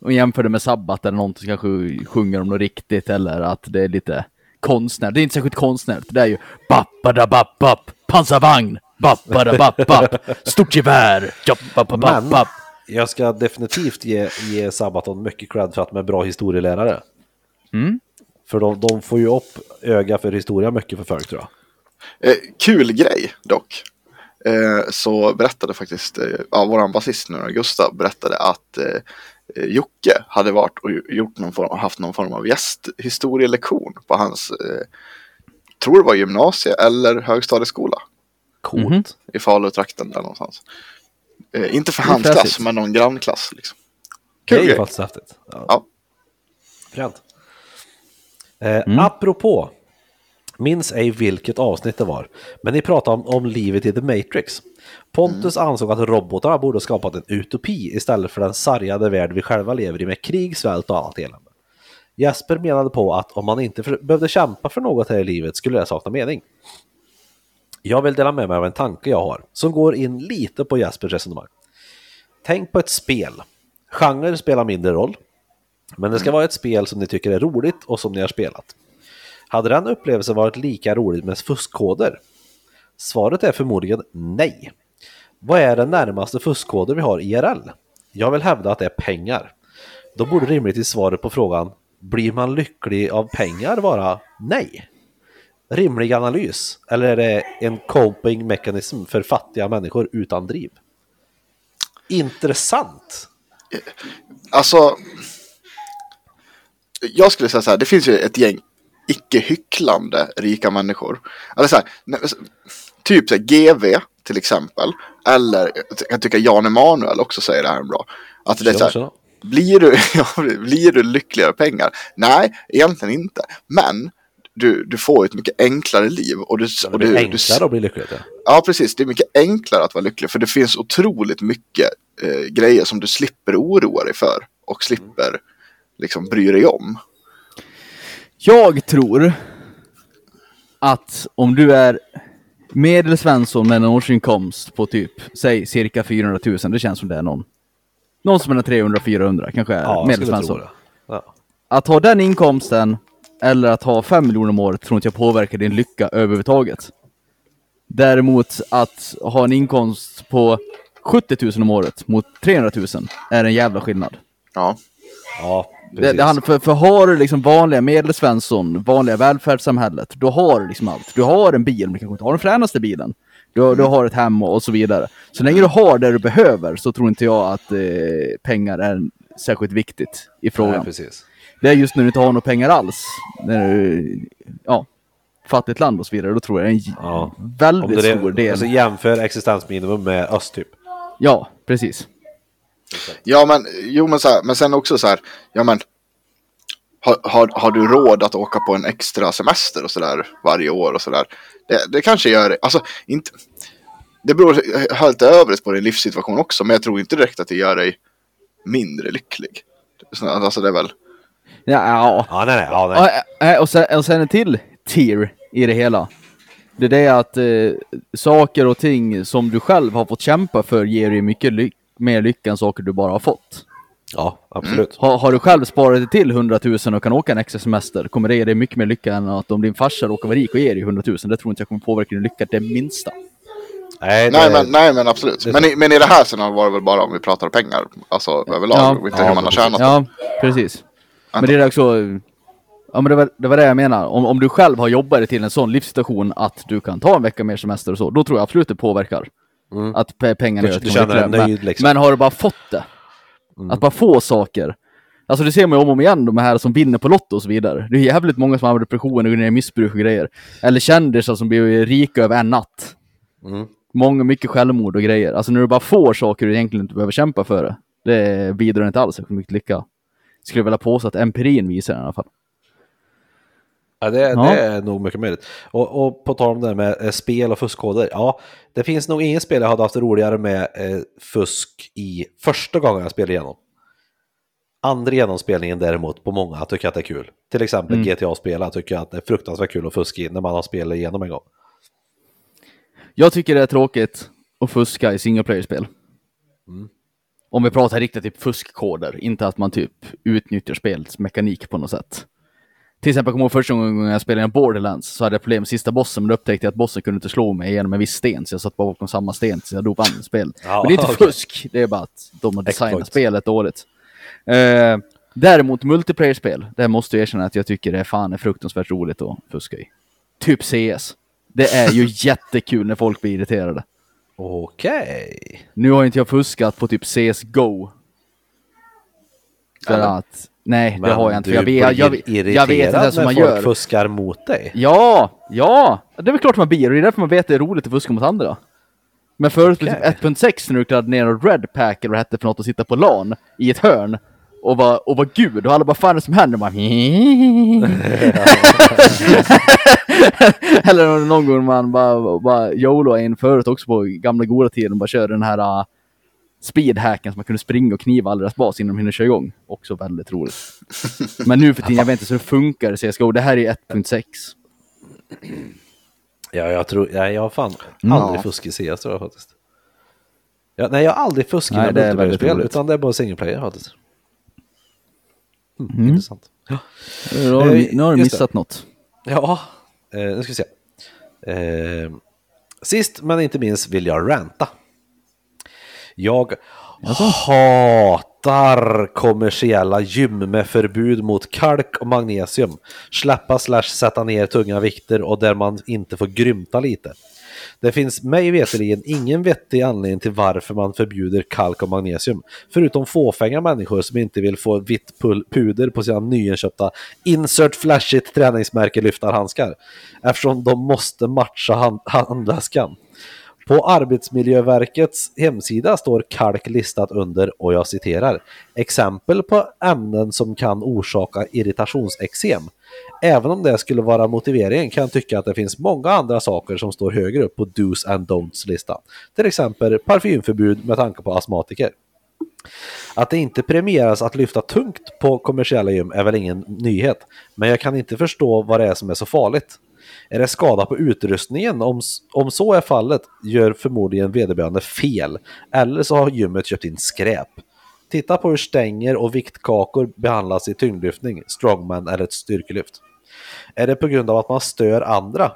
och jämför det med Sabbat eller någon som kanske sjunger om något riktigt eller att det är lite konstnär. Det är inte särskilt konstnärligt. Det är ju bapp pansarvagn, bapp stort gevär, bapp, bapp, Men bapp. jag ska definitivt ge, ge Sabaton mycket cred för att de är bra historielärare. Mm. För de, de får ju upp öga för historia mycket för folk tror jag. Eh, kul grej dock. Eh, så berättade faktiskt, eh, ja, våran basist nu, Gustav, berättade att eh, Jocke hade varit och gjort någon form, haft någon form av gästhistorielektion på hans, eh, tror det var gymnasie eller högstadieskola Coolt. Mhm. i Falutrakten där någonstans. Eh, inte för Det hans klass, men någon grannklass. Liksom. Det Kul är ju faktiskt häftigt. Ja. Ja. Fränt. Eh, Apropå, minns ej vilket avsnitt det var, men ni pratade om, om livet i The Matrix. Pontus ansåg att robotarna borde skapat en utopi istället för den sargade värld vi själva lever i med krig, svält och annat elände. Jesper menade på att om man inte för, behövde kämpa för något här i livet skulle det sakna mening. Jag vill dela med mig av en tanke jag har som går in lite på Jespers resonemang. Tänk på ett spel. Genre spelar mindre roll. Men det ska vara ett spel som ni tycker är roligt och som ni har spelat. Hade den upplevelsen varit lika rolig med fuskkoder? Svaret är förmodligen nej. Vad är den närmaste fuskkoder vi har IRL? Jag vill hävda att det är pengar. Då borde rimligtvis svaret på frågan blir man lycklig av pengar vara nej? Rimlig analys? Eller är det en coping mekanism för fattiga människor utan driv? Intressant! Alltså, jag skulle säga så här, det finns ju ett gäng icke-hycklande rika människor. Eller så här, typ så här, GV till exempel. Eller jag tycker Jan Emanuel också säger det här bra. Att det är så här, blir du, ja, blir du lyckligare av pengar? Nej, egentligen inte. Men du, du får ett mycket enklare liv. Och du, Det och du, du, enklare att bli lycklig. du. Ja, precis. Det är mycket enklare att vara lycklig. För det finns otroligt mycket eh, grejer som du slipper oroa dig för. Och slipper liksom bry dig om. Jag tror att om du är medelsvensson med en årsinkomst på typ, säg cirka 400 000, det känns som det är någon. Någon som är 300 400 kanske är Ja, medelsvensson. det. Ja. Att ha den inkomsten eller att ha 5 miljoner om året tror inte jag påverkar din lycka överhuvudtaget. Däremot att ha en inkomst på 70 000 om året mot 300 000 är en jävla skillnad. Ja. Ja, Det, det handlar, för, för har du liksom vanliga medelsvensson, vanliga välfärdssamhället, då har du liksom allt. Du har en bil, men du kanske inte har den fränaste bilen. Du, du har ett hem och, och så vidare. Så länge du har det du behöver så tror inte jag att eh, pengar är särskilt viktigt i frågan. Nej, precis. Det är just när du inte har några pengar alls. När du, ja, fattigt land och så vidare. Då tror jag det är en Ja. Väldigt det är, stor del. Alltså jämför existensminimum med öst typ. Ja, precis. Ja, men, jo, men, så här, men sen också så här, ja men, har, har, har du råd att åka på en extra semester och sådär varje år och sådär? Det, det kanske gör det, alltså inte, det beror helt övrigt på din livssituation också, men jag tror inte direkt att det gör dig mindre lycklig. Så, Alltså det är väl, Ja, ja. Ja, nej, nej. Ja, nej. Ja, äh, och, sen, och sen en till tier i det hela. Det är det att eh, saker och ting som du själv har fått kämpa för ger dig mycket ly- mer lycka än saker du bara har fått. Ja, absolut. Har, har du själv sparat dig till 100 000 och kan åka en extra semester kommer det ge dig mycket mer lycka än att om din farsa råkar vara rik och ger dig 100 000. Det tror inte jag kommer påverka din lycka det minsta. Nej, nej, det- men, nej men absolut. Men i, men i det här scenariot var det väl bara om vi pratar pengar, alltså överlag, Ja. och inte Ja, hur man har precis. tjänat. Ja, precis. Men det är också... Ja men det var, det var det jag menar. Om, om du själv har jobbat dig till en sån livssituation att du kan ta en vecka mer semester och så, då tror jag absolut det påverkar. Att pe- pengarna att du kommer känner dig nöjd, men, liksom. men har du bara fått det? Att bara få saker. Alltså det ser man ju om och om igen, de här som vinner på Lotto och så vidare. Det är jävligt många som har depression och går ner i missbruk och grejer. Eller kändisar som blir rika över en natt. Mm. Många, mycket självmord och grejer. Alltså när du bara får saker du egentligen inte behöver kämpa för det. Det bidrar inte alls särskilt mycket lycka. Skulle vilja påstå att empirin visar det i alla fall. Ja, det, Ja. det är nog mycket möjligt. Och, och på tal om det här med eh, spel och fuskkoder. Ja, det finns nog ingen spel jag hade haft roligare med eh, fusk i första gången jag spelade igenom. Andra genomspelningen däremot på många tycker jag att det är kul. Till exempel Mm. GTA-spelare tycker jag att det är fruktansvärt kul att fuska in när man har spelat igenom en gång. Jag tycker det är tråkigt att fuska i single player-spel. Om vi pratar riktigt typ fuskkoder, inte att man typ utnyttjar spelets mekanik på något sätt. Till exempel, jag kommer ihåg första gången jag spelade en Borderlands så hade jag problem med sista bossen, men då upptäckte jag att bossen kunde inte slå mig genom en viss sten, så jag satt bara bakom samma sten tills jag dog vann spelet. Ja, men det är inte okej. fusk, det är bara att de har designat spelet dåligt. Eh, däremot multiplayer-spel, där måste jag erkänna att jag tycker det är fan är fruktansvärt roligt att fuska i. Typ CS. Det är ju jättekul när folk blir irriterade. Okej. Nu har inte jag fuskat på typ CSGO. För Eller? att, nej det Men har jag inte. jag, vet, jag, jag, jag vet inte ens när man folk gör. fuskar mot dig. Ja, ja! Det är väl klart man blir och det är därför man vet att det är roligt att fuska mot andra. Men förut Okej. typ 1.6 när du klarade ner en Red Pack eller vad det hette för något och sitta på LAN i ett hörn och var, och var gud och alla bara fan det som händer? Man, Eller någon gång man bara, bara YOLO in förut också på gamla goda tiden och bara körde den här uh, speedhacken som man kunde springa och kniva all deras bas innan de hinner köra igång. Också väldigt roligt. Men nu för tiden, jag vet inte hur det funkar i CSGO. Det här är 1.6. Ja, jag tror, ja, jag har fan Mm. aldrig fuskat i CS tror jag faktiskt. Ja, nej, jag har aldrig fuskat Nej, med det väldigt multiplayer-spel, utan det är bara single player faktiskt. Mm, Intressant. Nu har du, Eh, nu har du missat något. Ja, eh, nu ska vi se. Eh, sist men inte minst vill jag ranta. Jag hatar kommersiella gym med förbud mot kalk och magnesium. Släppa slash sätta ner tunga vikter och där man inte får grymta lite. Det finns mig veterligen ingen vettig anledning till varför man förbjuder kalk och magnesium. Förutom fåfänga människor som inte vill få vitt puder på sina nyinköpta insert flashigt träningsmärke lyftarhandskar. Eftersom de måste matcha hand- handväskan. På Arbetsmiljöverkets hemsida står kalk listat under, och jag citerar, exempel på ämnen som kan orsaka irritationseksem. Även om det skulle vara motiveringen kan jag tycka att det finns många andra saker som står högre upp på dos and don'ts listan. Till exempel parfymförbud med tanke på astmatiker. Att det inte premieras att lyfta tungt på kommersiella gym är väl ingen nyhet, men jag kan inte förstå vad det är som är så farligt. Är det skada på utrustningen? Om, om så är fallet gör förmodligen vederbörande fel, eller så har gymmet köpt in skräp. Titta på hur stänger och viktkakor behandlas i tyngdlyftning, strongman eller ett styrkelyft. Är det på grund av att man stör andra?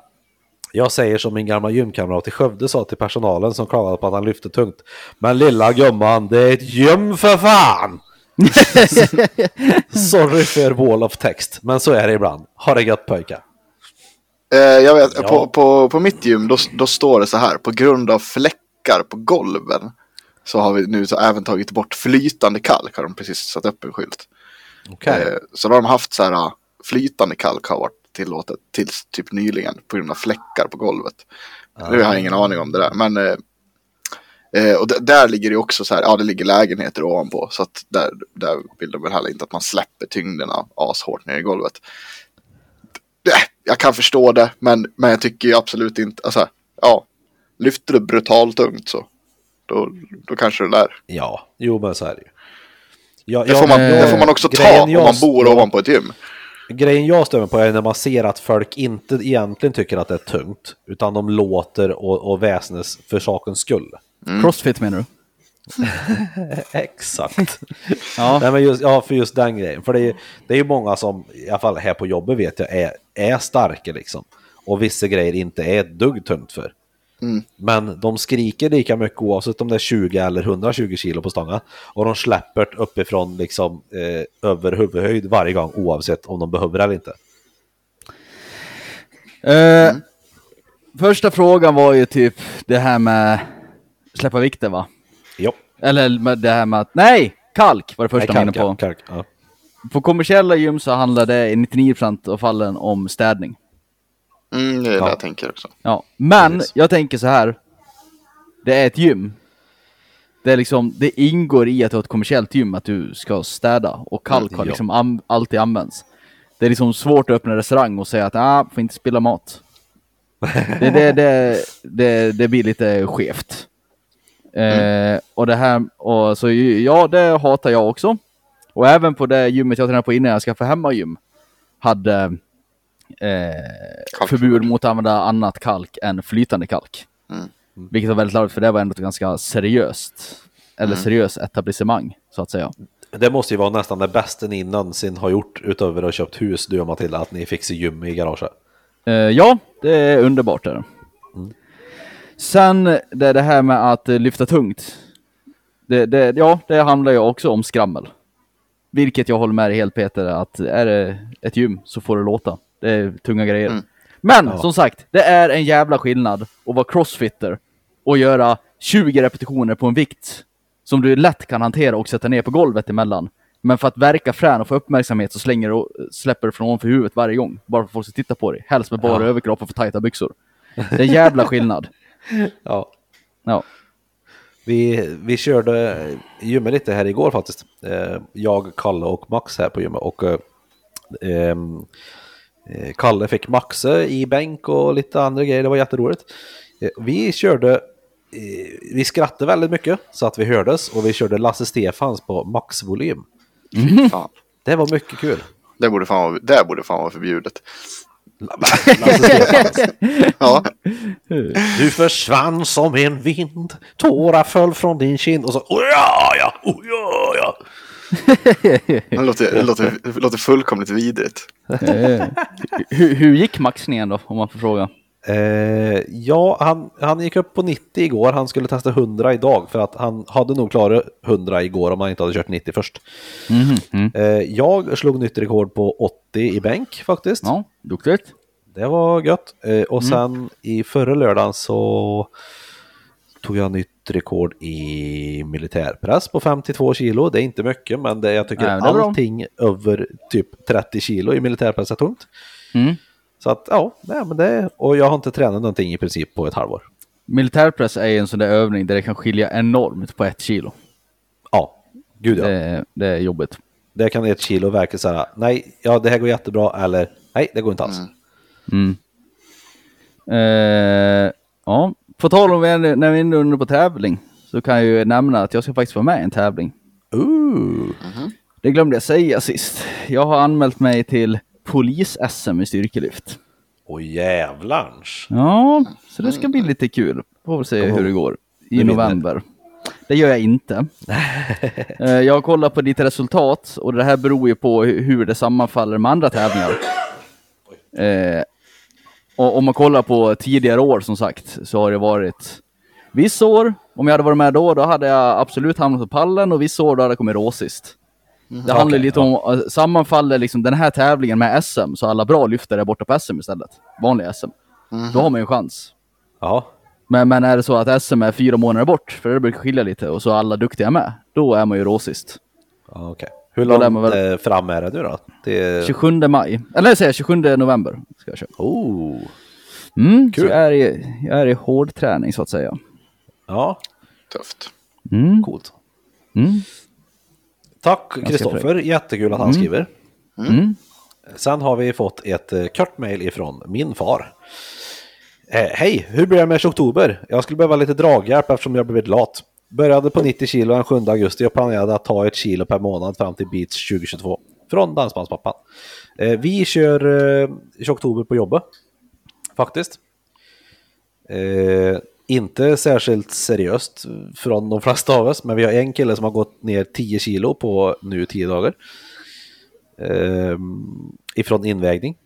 Jag säger som min gamla gymkamrat i Skövde sa till personalen som klagade på att han lyfte tungt. Men lilla gumman, det är ett gym för fan! Sorry för wall of text, men så är det ibland. Ha det gött pojkar. Eh, jag vet, Ja. på, på, på mitt gym då, då står det så här. På grund av fläckar på golven. Så har vi nu så även tagit bort flytande kalk. Har de precis satt upp en skylt. Okej. Eh, så då har de haft så här. ah, Flytande kalk har varit tillåtet tills typ nyligen. På grund av fläckar på golvet. Nu har jag ingen aning om det där. Men eh, eh, och där ligger det också så här. Ja det ligger lägenheter ovanpå. Så att där, där vill de väl heller inte att man släpper tyngderna ashårt ner i golvet. Det- Jag kan förstå det. Men, men jag tycker ju absolut inte. Alltså ja. Lyfter du brutalt tungt så. Då, då kanske det lär. Ja, jo men så är det ju. Ja, Det får man, det får man också ta grejen om man bor ovanpå ett gym. Grejen jag stämmer på är när man ser att folk inte egentligen tycker att det är tungt, utan de låter och, och väsnes för sakens skull. Crossfit menar du? Exakt. Ja. Nej, men just, ja, för just den grejen. För det är, det är ju många som, i alla fall här på jobbet vet jag, är, är starka liksom. Och vissa grejer inte är ett dugg tungt för. Men de skriker lika mycket oavsett om det är 20 eller 120 kilo på stången. Och de släpper det uppifrån liksom eh, över huvudhöjd varje gång oavsett om de behöver det eller inte. Eh, Första frågan var ju typ det här med släppa vikter va? Jo. Eller med det här med att, nej! Kalk var det första Nej, var inne på. kalk, kalk, ja. På kommersiella gym så handlar det i 99% av fallen om städning. Mm, det är Ja. det jag tänker också. Ja, men Precis. jag tänker så här. Det är ett gym. Det, är liksom, det ingår i att har ett kommersiellt gym att du ska städa och kalk har ja. liksom am, alltid använts. Det är liksom svårt att öppna en restaurang och säga att ah, får inte spilla mat. Det, det, det, det, det blir lite skevt. Eh, och det här, och så ja, det hatar jag också. Och även på det gymmet jag tränade på innan jag skaffade hemmagym hade eh, förbud mot att använda annat kalk än flytande kalk. Mm. Vilket var väldigt larvigt för det var ändå ett ganska seriöst, eller seriöst etablissemang så att säga. Det måste ju vara nästan det bästa ni någonsin har gjort utöver att ha köpt hus, du och Matilda, att ni fixar gym i garaget. Eh, ja, det är underbart. Är det. Sen det, är det här med att eh, lyfta tungt. Det, det, ja, det handlar ju också om skrammel. Vilket jag håller med dig helt Peter, att är det ett gym så får det låta. Det är tunga grejer. Mm. Men Ja. som sagt, det är en jävla skillnad att vara crossfitter och göra 20 repetitioner på en vikt som du lätt kan hantera och sätta ner på golvet emellan. Men för att verka frän och få uppmärksamhet så slänger du och släpper du från ovanför huvudet varje gång. Bara för att folk ska titta på dig. Helst med bara Ja. överkropp och för tajta byxor. Det är en jävla skillnad. Ja. Ja. Vi, vi körde gymmet lite här igår faktiskt. Eh, Jag, Kalle och Max här på gymmet. Och eh, ehm, eh, Kalle fick Maxe i bänk och lite andra grejer. Det var jätteroligt. Eh, Vi körde, vi skrattade väldigt mycket så att vi hördes och vi körde Lasse Stefans på maxvolym. Fan. Det var mycket kul. Det borde fan vara, det borde fan vara förbjudet. Ja, Du försvann som en vind, tårar föll från din kind och så oh ja, ja, oh ja, ja. det låter, det låter, det låter fullkomligt vidrigt. Eh, hur, hur gick maxningen då, om man får fråga? Eh, ja, han, han gick upp på 90 igår. Han skulle testa 100 idag för att han hade nog klarat 100 igår om han inte hade kört 90 först. Eh, jag slog nytt rekord på 80 i bänk faktiskt. Ja, duktigt. Det var gött. Eh, och sen i förra lördagen så tog jag nytt rekord i militärpress på 52 kilo. Det är inte mycket, men det, jag tycker Nej, det är bra. allting över typ 30 kilo i militärpress är tungt. Mm. Så att ja, nej, men det, och jag har inte tränat någonting i princip på ett halvår. Militärpress är en sån där övning där det kan skilja enormt på ett kilo. Ja, gud ja. Det, är- det är jobbigt. Det kan ett kilo verka så här, nej, ja det här går jättebra, eller nej, det går inte alls. Mm. Eh, ja, på tal om när vi är inne på tävling så kan jag ju nämna att jag ska faktiskt vara med i en tävling. Ooh. Det glömde jag säga sist. Jag har anmält mig till polis-SM i styrkelyft. Och jävlarns. Ja, så det ska bli lite kul. Får väl se hur det går i november. Det gör jag inte. Eh, jag har kollat på ditt resultat och det här beror ju på hu- hur det sammanfaller med andra tävlingar. Eh, och om man kollar på tidigare år som sagt så har det varit vissa år, om jag hade varit med då, då hade jag absolut hamnat på pallen och vissa år då hade jag kommit råsist. Det handlar Okej, lite om, eh, sammanfaller liksom den här tävlingen med SM så alla bra lyftare är borta på SM istället. Vanliga SM. Då har man ju en chans. Ja. Men, men är det så att SM är fyra månader bort, för det brukar skilja lite, och så är alla duktiga med, då är man ju råsist. ja okej. Hur Då lär långt väl- eh, fram är det nu då? Det... 27 maj, eller jag säger 27 november ska jag köra. Oh. Mm, Kul. Så jag är, i, jag är i hård träning så att säga. Ja, Tufft. Mm. coolt. Mm. Tack Kristoffer, jättekul att han skriver. Mm. Sen har vi fått ett eh, kort mejl ifrån min far. Eh, Hej, hur blir det med oktober? Jag skulle behöva lite draghjälp eftersom jag blivit lat. Började på 90 kilo den 7 augusti och planerade att ta ett kilo per månad fram till Beats 2022. Från Dansbandspappan. Eh, vi kör eh, oktober på jobbet. Faktiskt. Eh, inte särskilt seriöst från de flesta av oss, men vi har en kille som har gått ner 10 kilo på nu 10 dagar. Eh, ifrån invägning.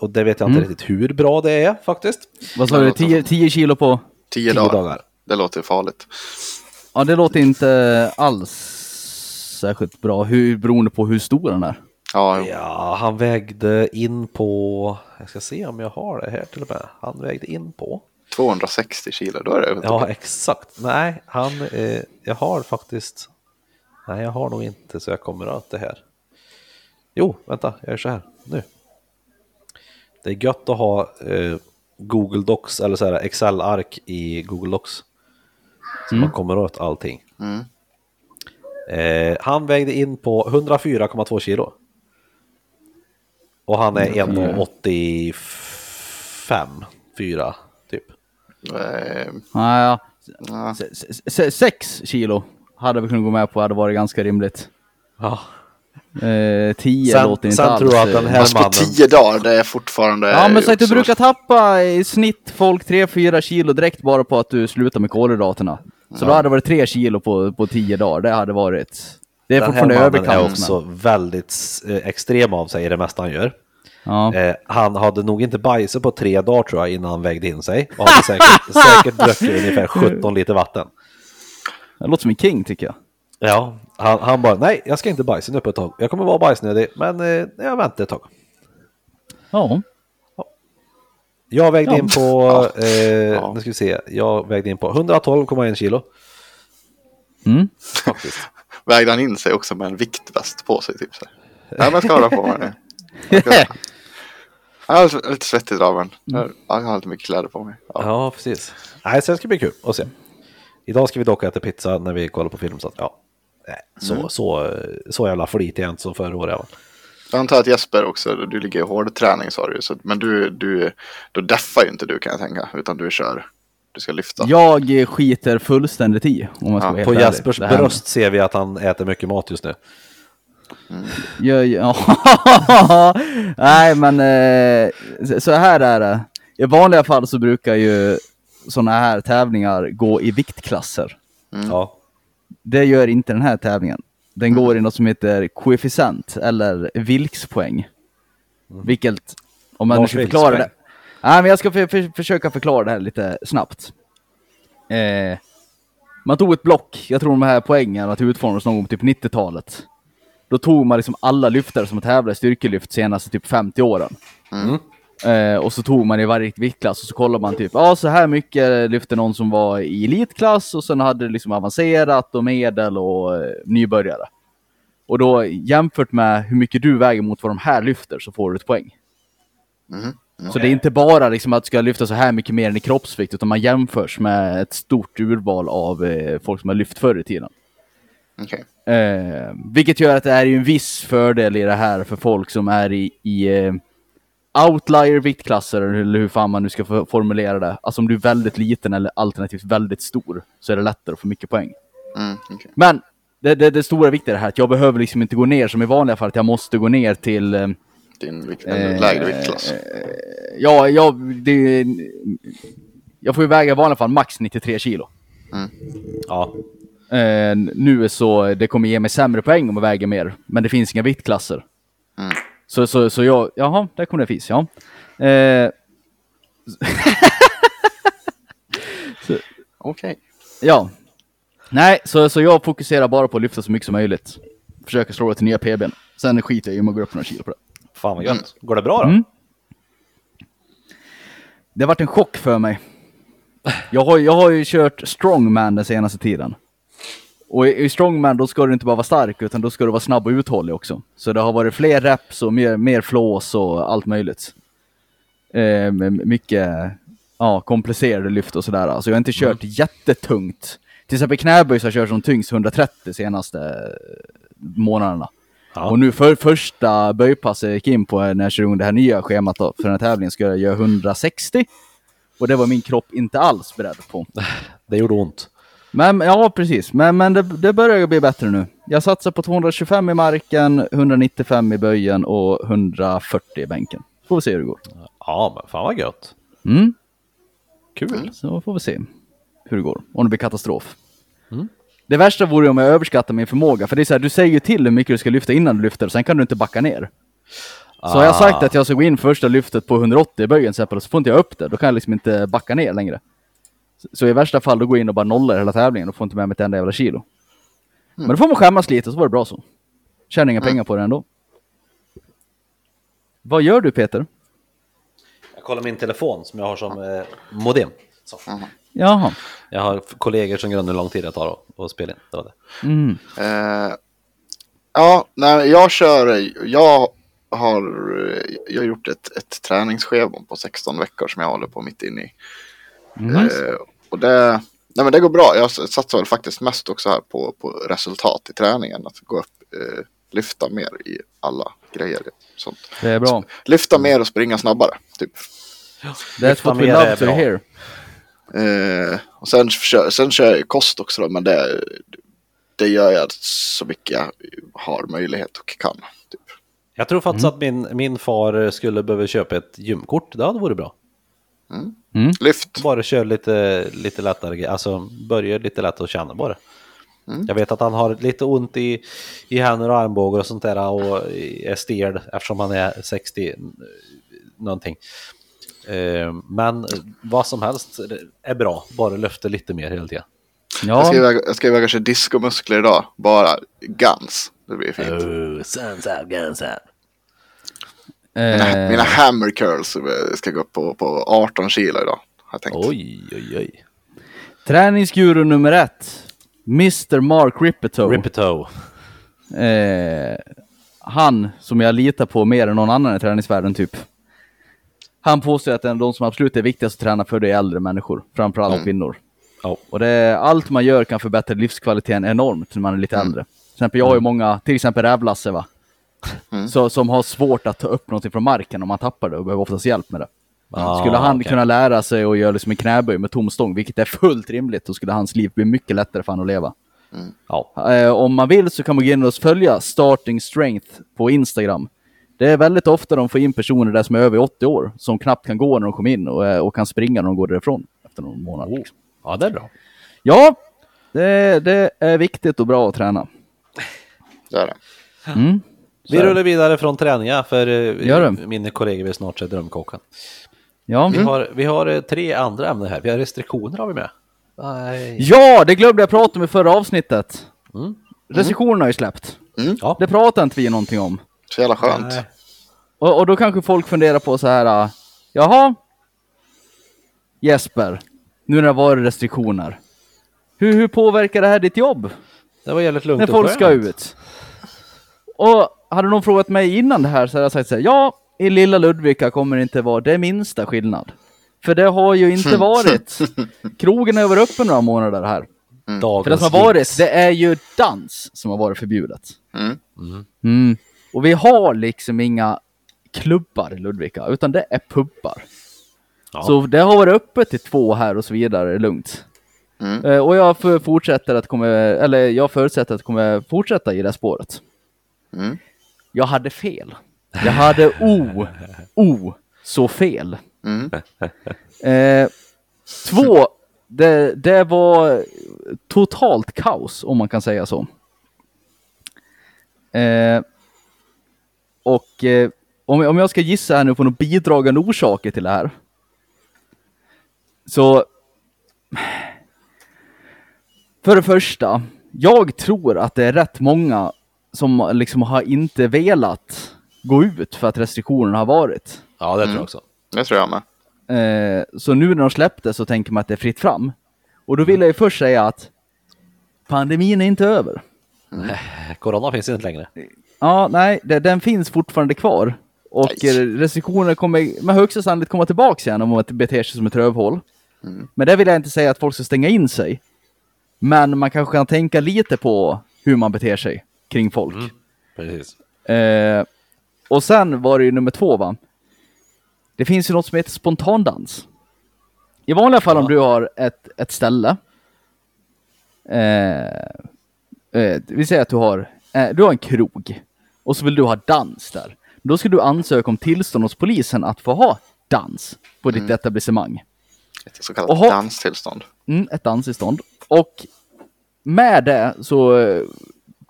Och det vet jag inte riktigt hur bra det är faktiskt. Vad sa du, 10, 10 kilo på? Tio, 10 dagar. dagar. Det låter farligt. Ja, det låter inte alls särskilt bra, hur, beroende på hur stor den är. Ja. Ja, han vägde in på, jag ska se om jag har det här till och med. Han vägde in på, 260 kilo, då är det ja exakt, nej, han, eh, jag har faktiskt, nej jag har nog inte så jag kommer åt det här. Jo, vänta, jag gör så här, nu. Det är gött att ha eh, Google Docs eller så här Excel-ark i Google Docs. Så man kommer åt allting. Mm. Eh, han vägde in på 104,2 kilo. Och han är 1,85, 4 Eh, Ja, ja. ja. Se- se- se- Sex kilo hade vi kunnat gå med på, hade varit ganska rimligt. Ja. Eh, tio Sen- låter inte sen alls. tror jag att den eh, här Fast på mannen- tio dagar, det är fortfarande... Ja men så att du brukar tappa i snitt folk 3-4 kilo direkt bara på att du slutar med kolhydraterna. Så då hade det varit 3 kilo på, på 10 dagar, det hade varit... Det är Den här fortfarande mannen är överkant. också väldigt eh, extrem av sig i det mesta han gör. Ja. Eh, han hade nog inte bajsat på tre dagar tror jag innan han vägde in sig. Och hade säkert, säkert druckit ungefär 17 liter vatten. Det låter som en king tycker jag. Ja, han, han bara nej, jag ska inte bajsa nu på ett tag. Jag kommer vara bajsnödig, men eh, jag väntar ett tag. Ja. Jag vägde Ja. in på, Ja. eh, Ja. nu ska vi se, jag vägde in på 112,1 kilo. Mm. Vägde han in sig också med en viktväst på sig typ så. Ja men jag ska ha på mig det. Jag är lite, lite svettig idag men jag har lite mycket kläder på mig. Ja. Ja, precis. Nej, så det ska bli kul att se. Idag ska vi dock äta pizza när vi kollar på film, så att ja. Nej, så, så, så jävla flitig är jag inte som förra året. Jag antar att Jesper också, du ligger i hård träning sa du så, men du, du, då deffar ju inte du kan jag tänka, utan du kör, du ska lyfta. Jag skiter fullständigt i, om man ska Ja, På. Jespers bröst ser vi att han äter mycket mat just nu. Ja, ja. Nej, men eh, så- här är det. I vanliga fall så brukar ju sådana här tävlingar gå i viktklasser. Ja. Det gör inte den här tävlingen. Den går i något som heter koefficient eller Wilks-poäng. Vilket, om man nu ska förklara det. Vilks-poäng. Nej, men jag ska för, för, försöka förklara det här lite snabbt. Eh, man tog ett block, jag tror de här poängen att utformades någon gång på typ 90-talet. Då tog man liksom alla lyftare som har tävlat i styrkelyft senaste typ 50 åren. Eh, och så tog man i varje viktklass och så kollade man typ, ja så här mycket lyfte någon som var i elitklass och sen hade det liksom avancerat och medel och eh, nybörjare. Och då jämfört med hur mycket du väger mot vad de här lyfter så får du ett poäng. Så det är inte bara liksom att du ska lyfta så här mycket mer än i kroppsvikt utan man jämförs med ett stort urval av eh, folk som har lyft förr i tiden. Okej. Eh, vilket gör att det är ju en viss fördel i det här för folk som är i, i eh, outlier viktklasser, eller hur fan man nu ska formulera det. Alltså om du är väldigt liten eller alternativt väldigt stor så är det lättare att få mycket poäng. Mm, okej. Men det, det, det stora viktiga är det här att jag behöver liksom inte gå ner som i vanliga fall, att jag måste gå ner till eh, Din vikt, en lägre viktklass. Ja, jag, det, jag får ju väga i vanliga fall max 93 kilo. Ja, Eh, nu är så, det kommer ge mig sämre poäng om jag väger mer, men det finns inga viktklasser. Mm. Så, så, så jag, jaha, där kom det fis, ja. Eh, Okej. ja. Nej, så, så jag fokuserar bara på att lyfta så mycket som möjligt. Försöker slå det till nya PBn. Sen skiter jag i om jag går upp några kilo på det. fan vad gött. Går det bra då? Mm. Det har varit en chock för mig. Jag har, jag har ju kört strongman den senaste tiden. Och i, strongman då ska du inte bara vara stark utan då ska du vara snabb och uthållig också. Så det har varit fler reps och mer, mer flås och allt möjligt. Eh, mycket ja, komplicerade lyft och sådär. Så jag har inte kört jättetungt. Till exempel knäböj så har jag kört som tyngst 130 senaste månaderna. Ja. Och nu för första böjpasset jag gick in på när jag kör igång det här nya schemat då, för den här tävlingen ska jag göra 160. Och det var min kropp inte alls beredd på. Det gjorde ont. Men ja, precis. Men, men det, det börjar ju bli bättre nu. Jag satsar på 225 i marken, 195 i böjen och 140 i bänken. Får vi se hur det går. Ja, men fan vad gött. Mm, Kul. så får vi se hur det går. Om det blir katastrof. Det värsta vore om jag överskattar min förmåga. För det är så här, du säger ju till hur mycket du ska lyfta innan du lyfter, sen kan du inte backa ner. Så har jag sagt att jag ska gå in första lyftet på 180 i böjen så får inte jag upp det. Då kan jag liksom inte backa ner längre. Så, i värsta fall, då går jag in och bara nollar hela tävlingen och får inte med mig ett enda jävla kilo. Men då får man skämmas lite, så var det bra så. Tjänar inga pengar på det ändå. Vad gör du Peter? Jag kollar min telefon som jag har som eh, modem. Så. Jaha. Jag har kollegor som grundar hur lång tid det tar att- spela in. Det var det. Mm. Eh, ja, nej, jag kör, jag har, jag har gjort ett, ett träningsschema på 16 veckor som jag håller på mitt inne i. Nice. Eh, och det, nej men det går bra. Jag satsar väl faktiskt mest också här på, på resultat i träningen. Att gå upp, eh, lyfta mer i alla grejer. Sånt. Det är bra. Lyfta mer och springa snabbare. Typ. That's Lyfta what we love är to hear. Eh, och sen, kör- sen kör jag ju kost också då, men det, det gör jag så mycket jag har möjlighet och kan. Typ. Jag tror faktiskt att min, min far skulle behöva köpa ett gymkort. Det hade varit bra. Lyft. Bara köra lite, lite lättare, alltså börja lite lätt att känna bara. Mm. Jag vet att han har lite ont i, i händer och armbågar och sånt där och är stel eftersom han är 60 eh, någonting. Eh, Men vad som helst är bra, bara lyfta lite mer hela tiden. Jag ska Ja, iväg, jag ska iväg och köra diskomuskler idag. Bara guns. Det blir fint. Oh, sons of guns out. Mina, eh, mina hammer curls ska gå upp på, på 18 kilo idag. Har jag tänkt. Oj, oj, oj. träningsguru nummer ett. Mr Mark Rippeto. Rippeto. eh, han som jag litar på mer än någon annan i träningsvärlden typ. Han påstår att de som absolut är viktigast att träna för det är äldre människor, framförallt kvinnor. Ja. Och det allt man gör kan förbättra livskvaliteten enormt när man är lite äldre. Till exempel jag har ju många, till exempel Rävlasse va. Så, som har svårt att ta upp någonting från marken om man tappar det och behöver oftast hjälp med det. Ah, skulle han okej. kunna lära sig att göra liksom en knäböj med tom stång, vilket är fullt rimligt, då skulle hans liv bli mycket lättare för han att leva. Ja. Eh, om man vill så kan man gå in och följa Starting Strength på Instagram. Det är väldigt ofta de får in personer där som är över 80 år, som knappt kan gå när de kommer in och, eh, och kan springa när de går därifrån efter någon månad. Oh. liksom. ja, det är bra. Ja, det, det är viktigt och bra att träna. Det är det. Mm. Vi Så det. rullar vidare från träningar för eh, mina kollegor vill snart se drömkocken. Ja. Vi har, vi har eh, tre andra ämnen här. Vi har restriktioner har vi med. Nej. ja, det glömde jag prata om i förra avsnittet. Mm. Restriktionerna har ju släppt. Ja. Det pratar inte vi någonting om. Så jävla skönt. Och, och då kanske folk funderar på så här, äh, jaha, Jesper, nu när det varit restriktioner, hur, hur påverkar det här ditt jobb? Det var jävligt lugnt när och folk ska skönt. ut? Och hade någon frågat mig innan det här så hade jag sagt så här, ja, i lilla Ludvika kommer det inte vara det minsta skillnad. För det har ju inte varit. Krogen har varit öppen några månader här. Dagens För det som har varit, det är ju dans som har varit förbjudet. Mm. Mm. Och vi har liksom inga klubbar i Ludvika, utan det är pubbar. Ja. Så det har varit öppet till två här och så vidare, lugnt. Mm. Eh, och jag fortsätter att kommer, eller jag förutsätter att det kommer fortsätta i det spåret. Mm. Jag hade fel. Jag hade o, o, så fel. Mm. Eh, två, det, det var totalt kaos om man kan säga så. Eh, och eh, om, om jag ska gissa här nu på några bidragande orsaker till det här. Så. För det första, jag tror att det är rätt många som liksom har inte velat gå ut för att restriktionerna har varit. Ja, det tror jag också. Det tror jag med. Eh, så nu när de släppte så tänker man att det är fritt fram. Och då vill jag ju först säga att pandemin är inte över. Corona finns inte längre. Ja, nej, det, den finns fortfarande kvar. Och Nej. restriktioner kommer med högsta sannolikhet komma tillbaka igen om man beter sig som ett rövhål. Men det vill jag inte säga att folk ska stänga in sig. Men man kanske kan tänka lite på hur man beter sig kring folk. Precis. Eh, och sen var det ju nummer två va. Det finns ju något som heter spontandans. I vanliga fall om du har ett, ett ställe. Eh, eh, vi säger att du har, eh, du har en krog. Och så vill du ha dans där. Då ska du ansöka om tillstånd hos polisen att få ha dans på ditt etablissemang. Ett så kallat Oho. danstillstånd. Mm, ett danstillstånd. Och med det så eh,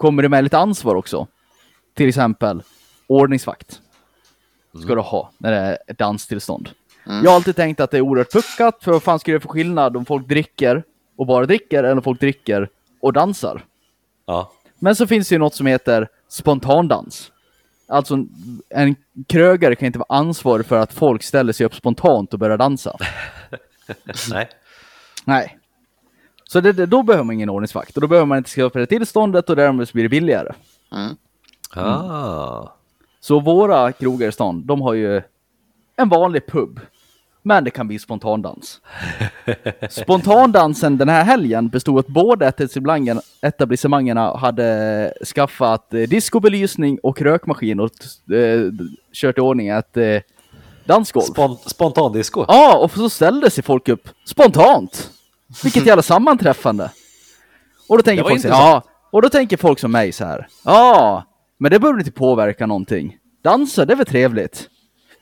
kommer det med lite ansvar också. Till exempel ordningsvakt. Ska du ha när det är ett danstillstånd. Jag har alltid tänkt att det är oerhört puckat, för vad fan ska det för skillnad om folk dricker och bara dricker, eller om folk dricker och dansar? Ja. Men så finns det ju något som heter spontandans. Alltså en- en krögare kan inte vara ansvarig för att folk ställer sig upp spontant och börjar dansa. Nej. Nej. Så det, då behöver man ingen ordningsvakt och då behöver man inte skriva upp det tillståndet och därmed blir det billigare. Ah. Så våra krogar i stan, de har ju en vanlig pub. Men det kan bli spontandans. Spontandansen den här helgen bestod att båda etablissemangen, etablissemangerna hade skaffat eh, discobelysning och rökmaskin och eh, kört i ordning ett eh, dansgolv. Spon spontandisco. Ja, och så ställde sig folk upp spontant. Vilket jävla sammanträffande. Och då tänker folk så ja, och då tänker folk som mig så här. Ja, men det behöver inte påverka någonting. Dansa, det är väl trevligt.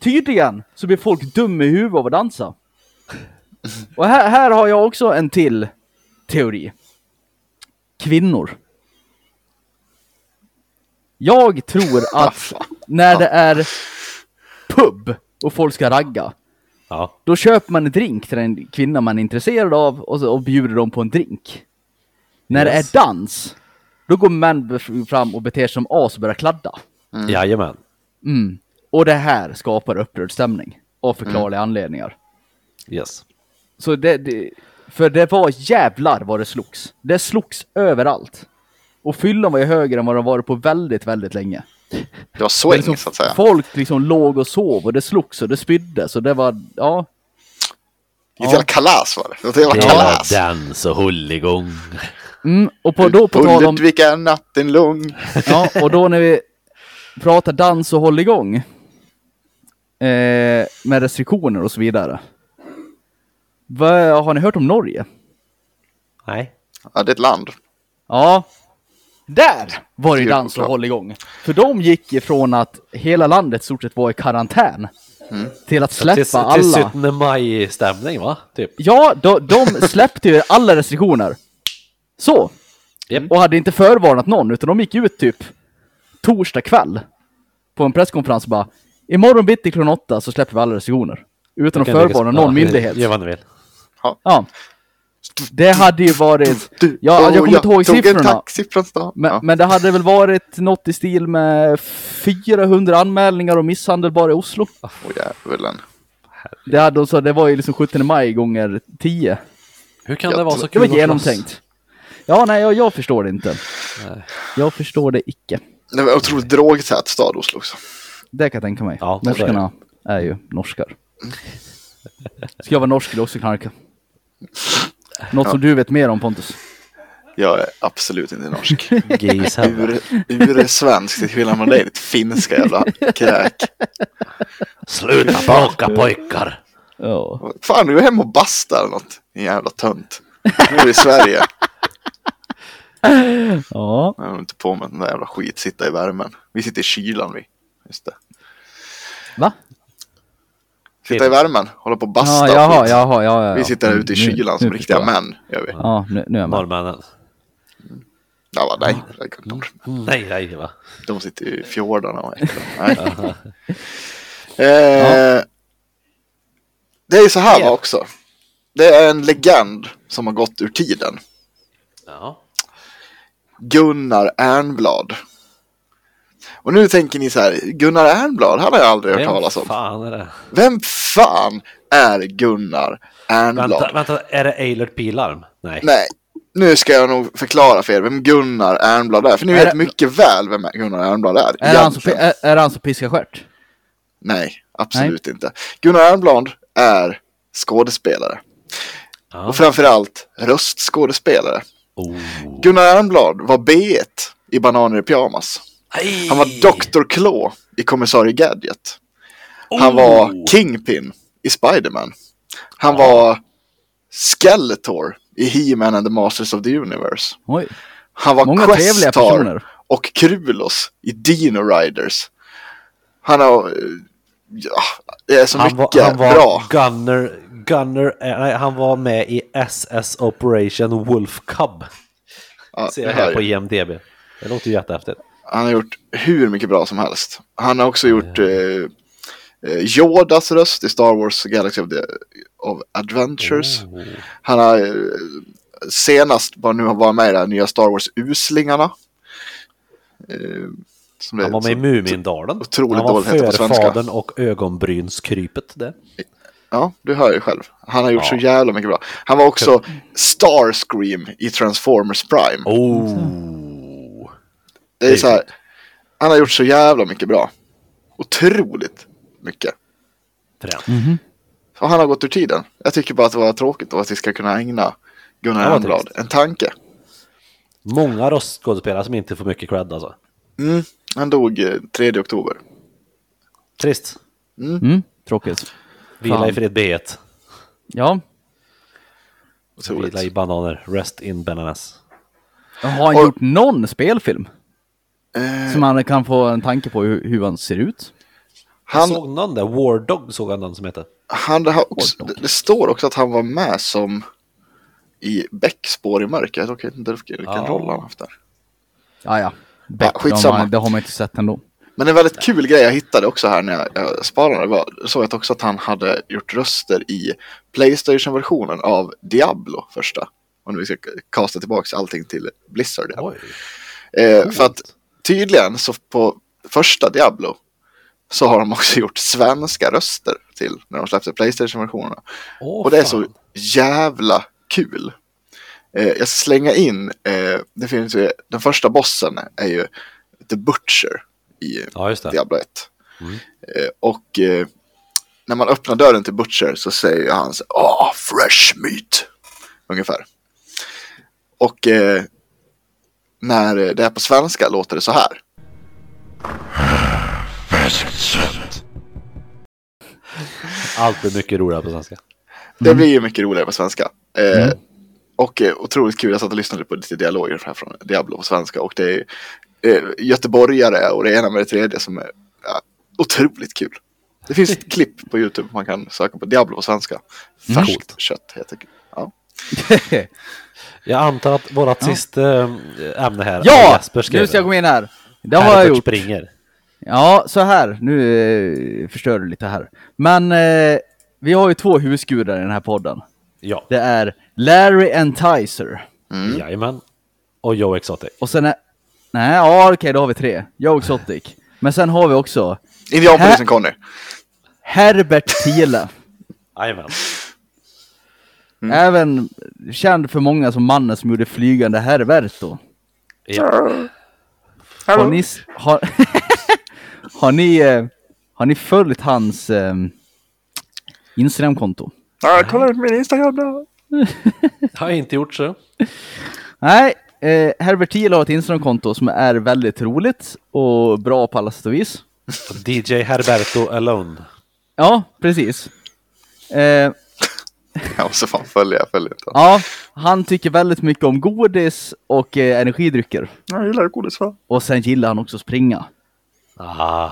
Tydligen så blir folk dum i huvudet av att dansa. Och här, här har jag också en till teori. Kvinnor. Jag tror att när det är pub och folk ska ragga, Ja. då köper man en drink till en kvinna man är intresserad av och, så, och bjuder dem på en drink. När Yes. det är dans, då går män fram och beter sig som as och börjar kladda. Jajamän. Mm. Och det här skapar upprörd stämning. Av förklarliga anledningar. Yes. Så det, det, för det var jävlar vad det slogs. Det slogs överallt. Och fyllan var ju högre än vad de varit på väldigt, väldigt länge. Det var Det swing liksom, så att säga. Folk liksom låg och sov och det slogs och det spydde. Så det var, ja. Ett jävla kalas var det. Det var Det var kalas. dans och hålligång. Mm, och på, då på tal om... Ulrika natten lång. Ja, och då när vi pratar dans och håll igång. Eh, med restriktioner och så vidare. Vad, har ni hört om Norge? Nej. Ja, det är ett land. Ja. Där var det dans och klart. håll igång. För de gick ifrån att hela landet stort sett var i karantän. Till att släppa Till, till alla. 17 maj-stämning va? Typ. Ja, de, de släppte ju alla restriktioner. Så. Japp. Och hade inte förvarnat någon, utan de gick ut typ torsdag kväll på en presskonferens och bara Imorgon bitti klockan åtta så släpper vi alla restriktioner. Utan att förvarna någon ja, myndighet. Gör vad ni vill. Ja. Det hade ju varit... Ja, jag kommer inte ihåg siffrorna. taxi från stan. Men, ja. men det hade väl varit något i stil med 400 anmälningar om misshandel bara i Oslo. Åh djävulen. Det, hade, så det var ju liksom 17 maj gånger 10. Hur kan Jag det vara så Det kul var att slåss? genomtänkt. Ja, nej, jag, jag förstår det inte. Jag förstår det icke. Det var otroligt drogtät stad Oslo också. Det kan jag tänka mig. Ja, det är Norskarna är ju norskar. Ska jag vara norsk jag också knarka. Något som du vet mer om Pontus. Jag är absolut inte norsk. Ur, ur svensk till skillnad från dig, ditt finska jävla kräk. Sluta bråka pojkar! Ja. Fan, du är hemma och bastar eller något. Din jävla tönt. Nu är vi i Sverige. Ja. Jag har inte på med den där jävla skit, sitta i värmen. Vi sitter i kylan vi. Just det. Va? Sitta i värmen, hålla på och basta Ja, och jaha, jaha, ja, ja. Vi sitter här Mm, ute i nu- kylan nu som riktiga män. Gör vi. Ja, nu, nu är jag med. Norrmännen. Ja, va, nej. De, Nej, nej va. de sitter i fjordarna och. Nej. eh, Det är ju så här va också. Det är en legend som har gått ur tiden. Ja. Gunnar Ernblad. Och nu tänker ni så här, Gunnar Ernblad, han har jag aldrig hört talas om. fan är det? Vem fan är Gunnar Ernblad? Vänta, vänta, är det Eilert Pilarm? Nej. Nej, nu ska jag nog förklara för er vem Gunnar Ernblad är. För ni Är vet det- mycket väl vem Gunnar Ernblad är. Är det han som, är, är han som piskar stjärt? Nej, absolut inte. Gunnar Ernblad är skådespelare. Ja. Och framförallt röstskådespelare. Oh. Gunnar Ernblad var B1 i Bananer i pyjamas. Han var Dr. Claw i Kommissarie Gadget. Han var Kingpin i Spiderman. Han var Skeletor i He-Man and the Masters of the Universe. Oj. Han var Många trevliga Questar personer. och Krulos i Dino Riders. Han har... Ja, det är så Han var, mycket han var bra. Gunner, Gunner, nej, han var med i SS Operation Wolf Cub. Ja, Ser jag här på. IMDB. Det låter ju jättehäftigt. Han har gjort hur mycket bra som helst. Han har också gjort eh, eh, Yodas röst i Star Wars Galaxy of, the, of Adventures. Oh. Han har eh, senast bara nu har varit med i här nya Star Wars Uslingarna. Eh, som Han var med i Mumindalen. otroligt Han var förfadern och ögonbrynskrypet. Det. Ja, du hör ju själv. Han har gjort Ja. så jävla mycket bra. Han var också Starscream i Transformers Prime. Oh. Det är så här, han har gjort så jävla mycket bra. Otroligt mycket. Fränt. Och han har gått ur tiden. Jag tycker bara att det var tråkigt och att vi ska kunna ägna Gunnar Det trist. en tanke. Många röstskådespelare som inte får mycket cred alltså. Mm, han dog eh, 3 oktober. Trist. Mm, tråkigt. Vila Fan. i fred B1. Ja. Otroligt. Vila i bananer. Rest in bananas. Har han Och- gjort någon spelfilm? Eh, Som man kan få en tanke på hur, hur han ser ut? Jag han, såg någon där, War Dog såg han någon som heter. han har också, det, det står också att han var med som i Beck spår i mörker. Jag vet inte vilken, Ja. roll han haft där. Ja, ja. Beck, skitsamma. de har- det har man inte sett ändå. Men en väldigt kul grej jag hittade också här när jag, jag sparade var, såg jag också att han hade gjort röster i Playstation-versionen av Diablo första. Om vi ska kasta tillbaka allting till Blizzard. Eh, för att tydligen så på första Diablo så har de också gjort svenska röster till när de släppte Playstation-versionerna. Åh, Och det är så fan. jävla kul. Eh, jag ska slänga in, eh, det finns ju, den första bossen är ju The Butcher i Ja. Diablo 1. Mm. Eh, och eh, när man öppnar dörren till Butcher så säger han så Åh, fresh meat! Ungefär. Och eh, när det är på svenska låter det så här. Allt blir mycket roligare på svenska. Det blir ju mycket roligare på svenska. Eh, Och eh, otroligt kul, jag satt och lyssnade på lite dialoger här från Diablo på svenska. Och det är eh, göteborgare och det ena med det tredje som är ja, otroligt kul. Det finns ett klipp på YouTube man kan söka på Diablo på svenska. Färskt Coolt. kött heter det. Ja. Jag antar att vårat sista äh, ämne här, ja! Nu ska jag gå in här. Det har jag gjort. springer. Ja, så här. Nu eh, förstör du lite här. Men eh, vi har ju två husgudar i den här podden. Ja, Det är Larry Enticer. Mm. jajamän. Och Joe Exotic. Och sen är... Nej, ja okej, då har vi tre. Joe Exotic. Men sen har vi också Indianpolisen Conny. Herbert Thiele. Jajamän. Mm. Även känd för många som mannen som gjorde Flygande Herberto. Ja. Har ni, har, har ni, eh, har ni följt hans eh, Instagramkonto? Ja, kolla ut min Instagram då. Har jag inte gjort så. Nej, eh, Herbert Thiel har ett Instagramkonto som är väldigt roligt och bra på alla sätt och vis. DJ Herberto Alone. Ja, precis. Eh, Jag måste fan följa, jag följer inte. Ja, han tycker väldigt mycket om godis och eh, energidrycker. Jag gillar godis va? Och sen gillar han också springa. Ah.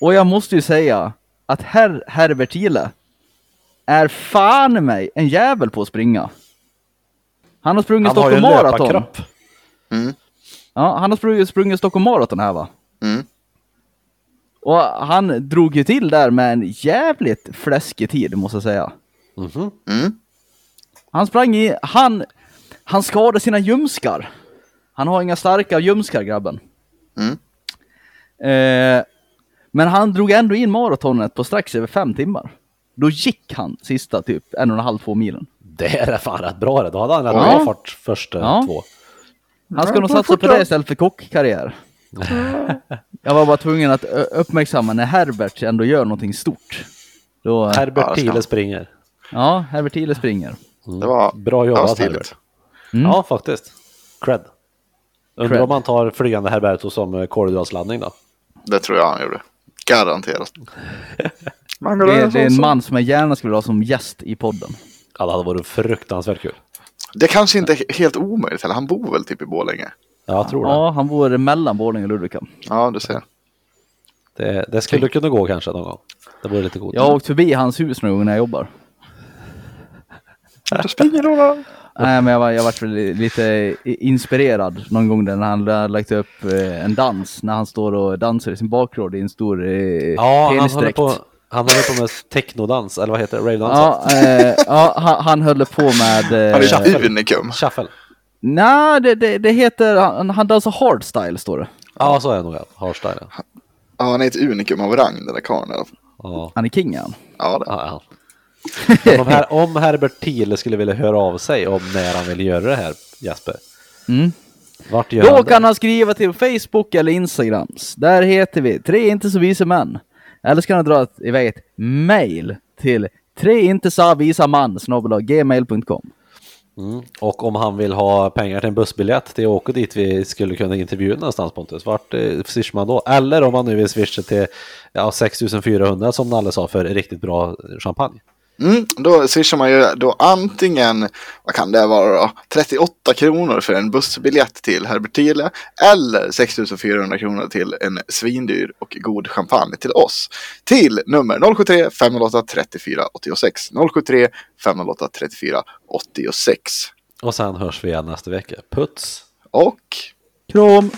Och jag måste ju säga att herr Herbert Thiele är fan i mig en jävel på att springa. Han har sprungit Han har Stockholm en Marathon. löparkropp. Ja, han har sprungit, sprungit Stockholm Marathon här va? Mm. Och han drog ju till där med en jävligt fläskig tid måste jag säga. Mhm. Mm. Han sprang i, han, han skadade sina ljumskar. Han har inga starka ljumskar grabben. Mm. Eh, men han drog ändå in maratonet på strax över fem timmar. Då gick han sista typ en och en halv, två milen. Det är fan rätt bra det. Då hade han rätt Ja. bra fart första Ja. två. Han ska nog satsa på det istället för kockkarriär. Jag var bara tvungen att uppmärksamma när Herbert ändå gör någonting stort. Då, Herbert Thiele springer. Ja, Herbert Thiele springer. Det var, Bra det var jobbat. Herbert. Mm. Ja, faktiskt. Cred. Undrar om man tar flygande Herberto som eh, kolhydratsladdning då? Det tror jag han gjorde. Garanterat. Det är, det är en man som jag gärna skulle ha som gäst i podden. Ja, det hade varit fruktansvärt kul. Det kanske inte är helt omöjligt heller. Han bor väl typ i Borlänge? Ja, jag tror det. Ja, han bor mellan Borlänge och Ludvika. Ja, du ser. det. Det skulle kunna gå kanske någon gång. Det vore lite coolt. Jag har åkt förbi hans hus någon gång när jag jobbar. Du springer då. Nej, men jag var, jag varit väl lite inspirerad någon gång när han har lagt upp eh, en dans, när han står och dansar i sin bakgård i en stor eh, Ja, han håller, penisdräkt. på, han håller på med technodans, eller vad heter det? Ravedans? Ja, eh, ja han, han höll på med... Han är Eh, ett unikum. Shuffle. Nej, det, det, det heter... Han, han dansar hardstyle står det. Ja, så är det nog. Hardstyle. ja. Han är ett unikum av rang den där karln. Ja, Han är king han. Ja, det. ja, ja. Om, här, om Herbert Thiele skulle vilja höra av sig om när han vill göra det här, Jesper. Mm. Vart gör Då han kan han skriva till Facebook eller Instagrams. Där heter vi Tre inte så visa män. Eller så kan han dra iväg ett mail till tre inte så visa man gmail.com. Mm. Och om han vill ha pengar till en bussbiljett till att åka dit vi skulle kunna intervjua någonstans Pontus, vart eh, swishar man då? Eller om man nu vill swisha till ja, 6400 som Nalle sa för riktigt bra champagne. Mm, då swishar man ju då antingen, vad kan det vara då, 38 kronor för en bussbiljett till Herbert Thiele eller 6400 kronor till en svindyr och god champagne till oss. Till nummer 073 508 34 86 073 508 34 86. Och sen hörs vi igen nästa vecka. Puts! Och Krom!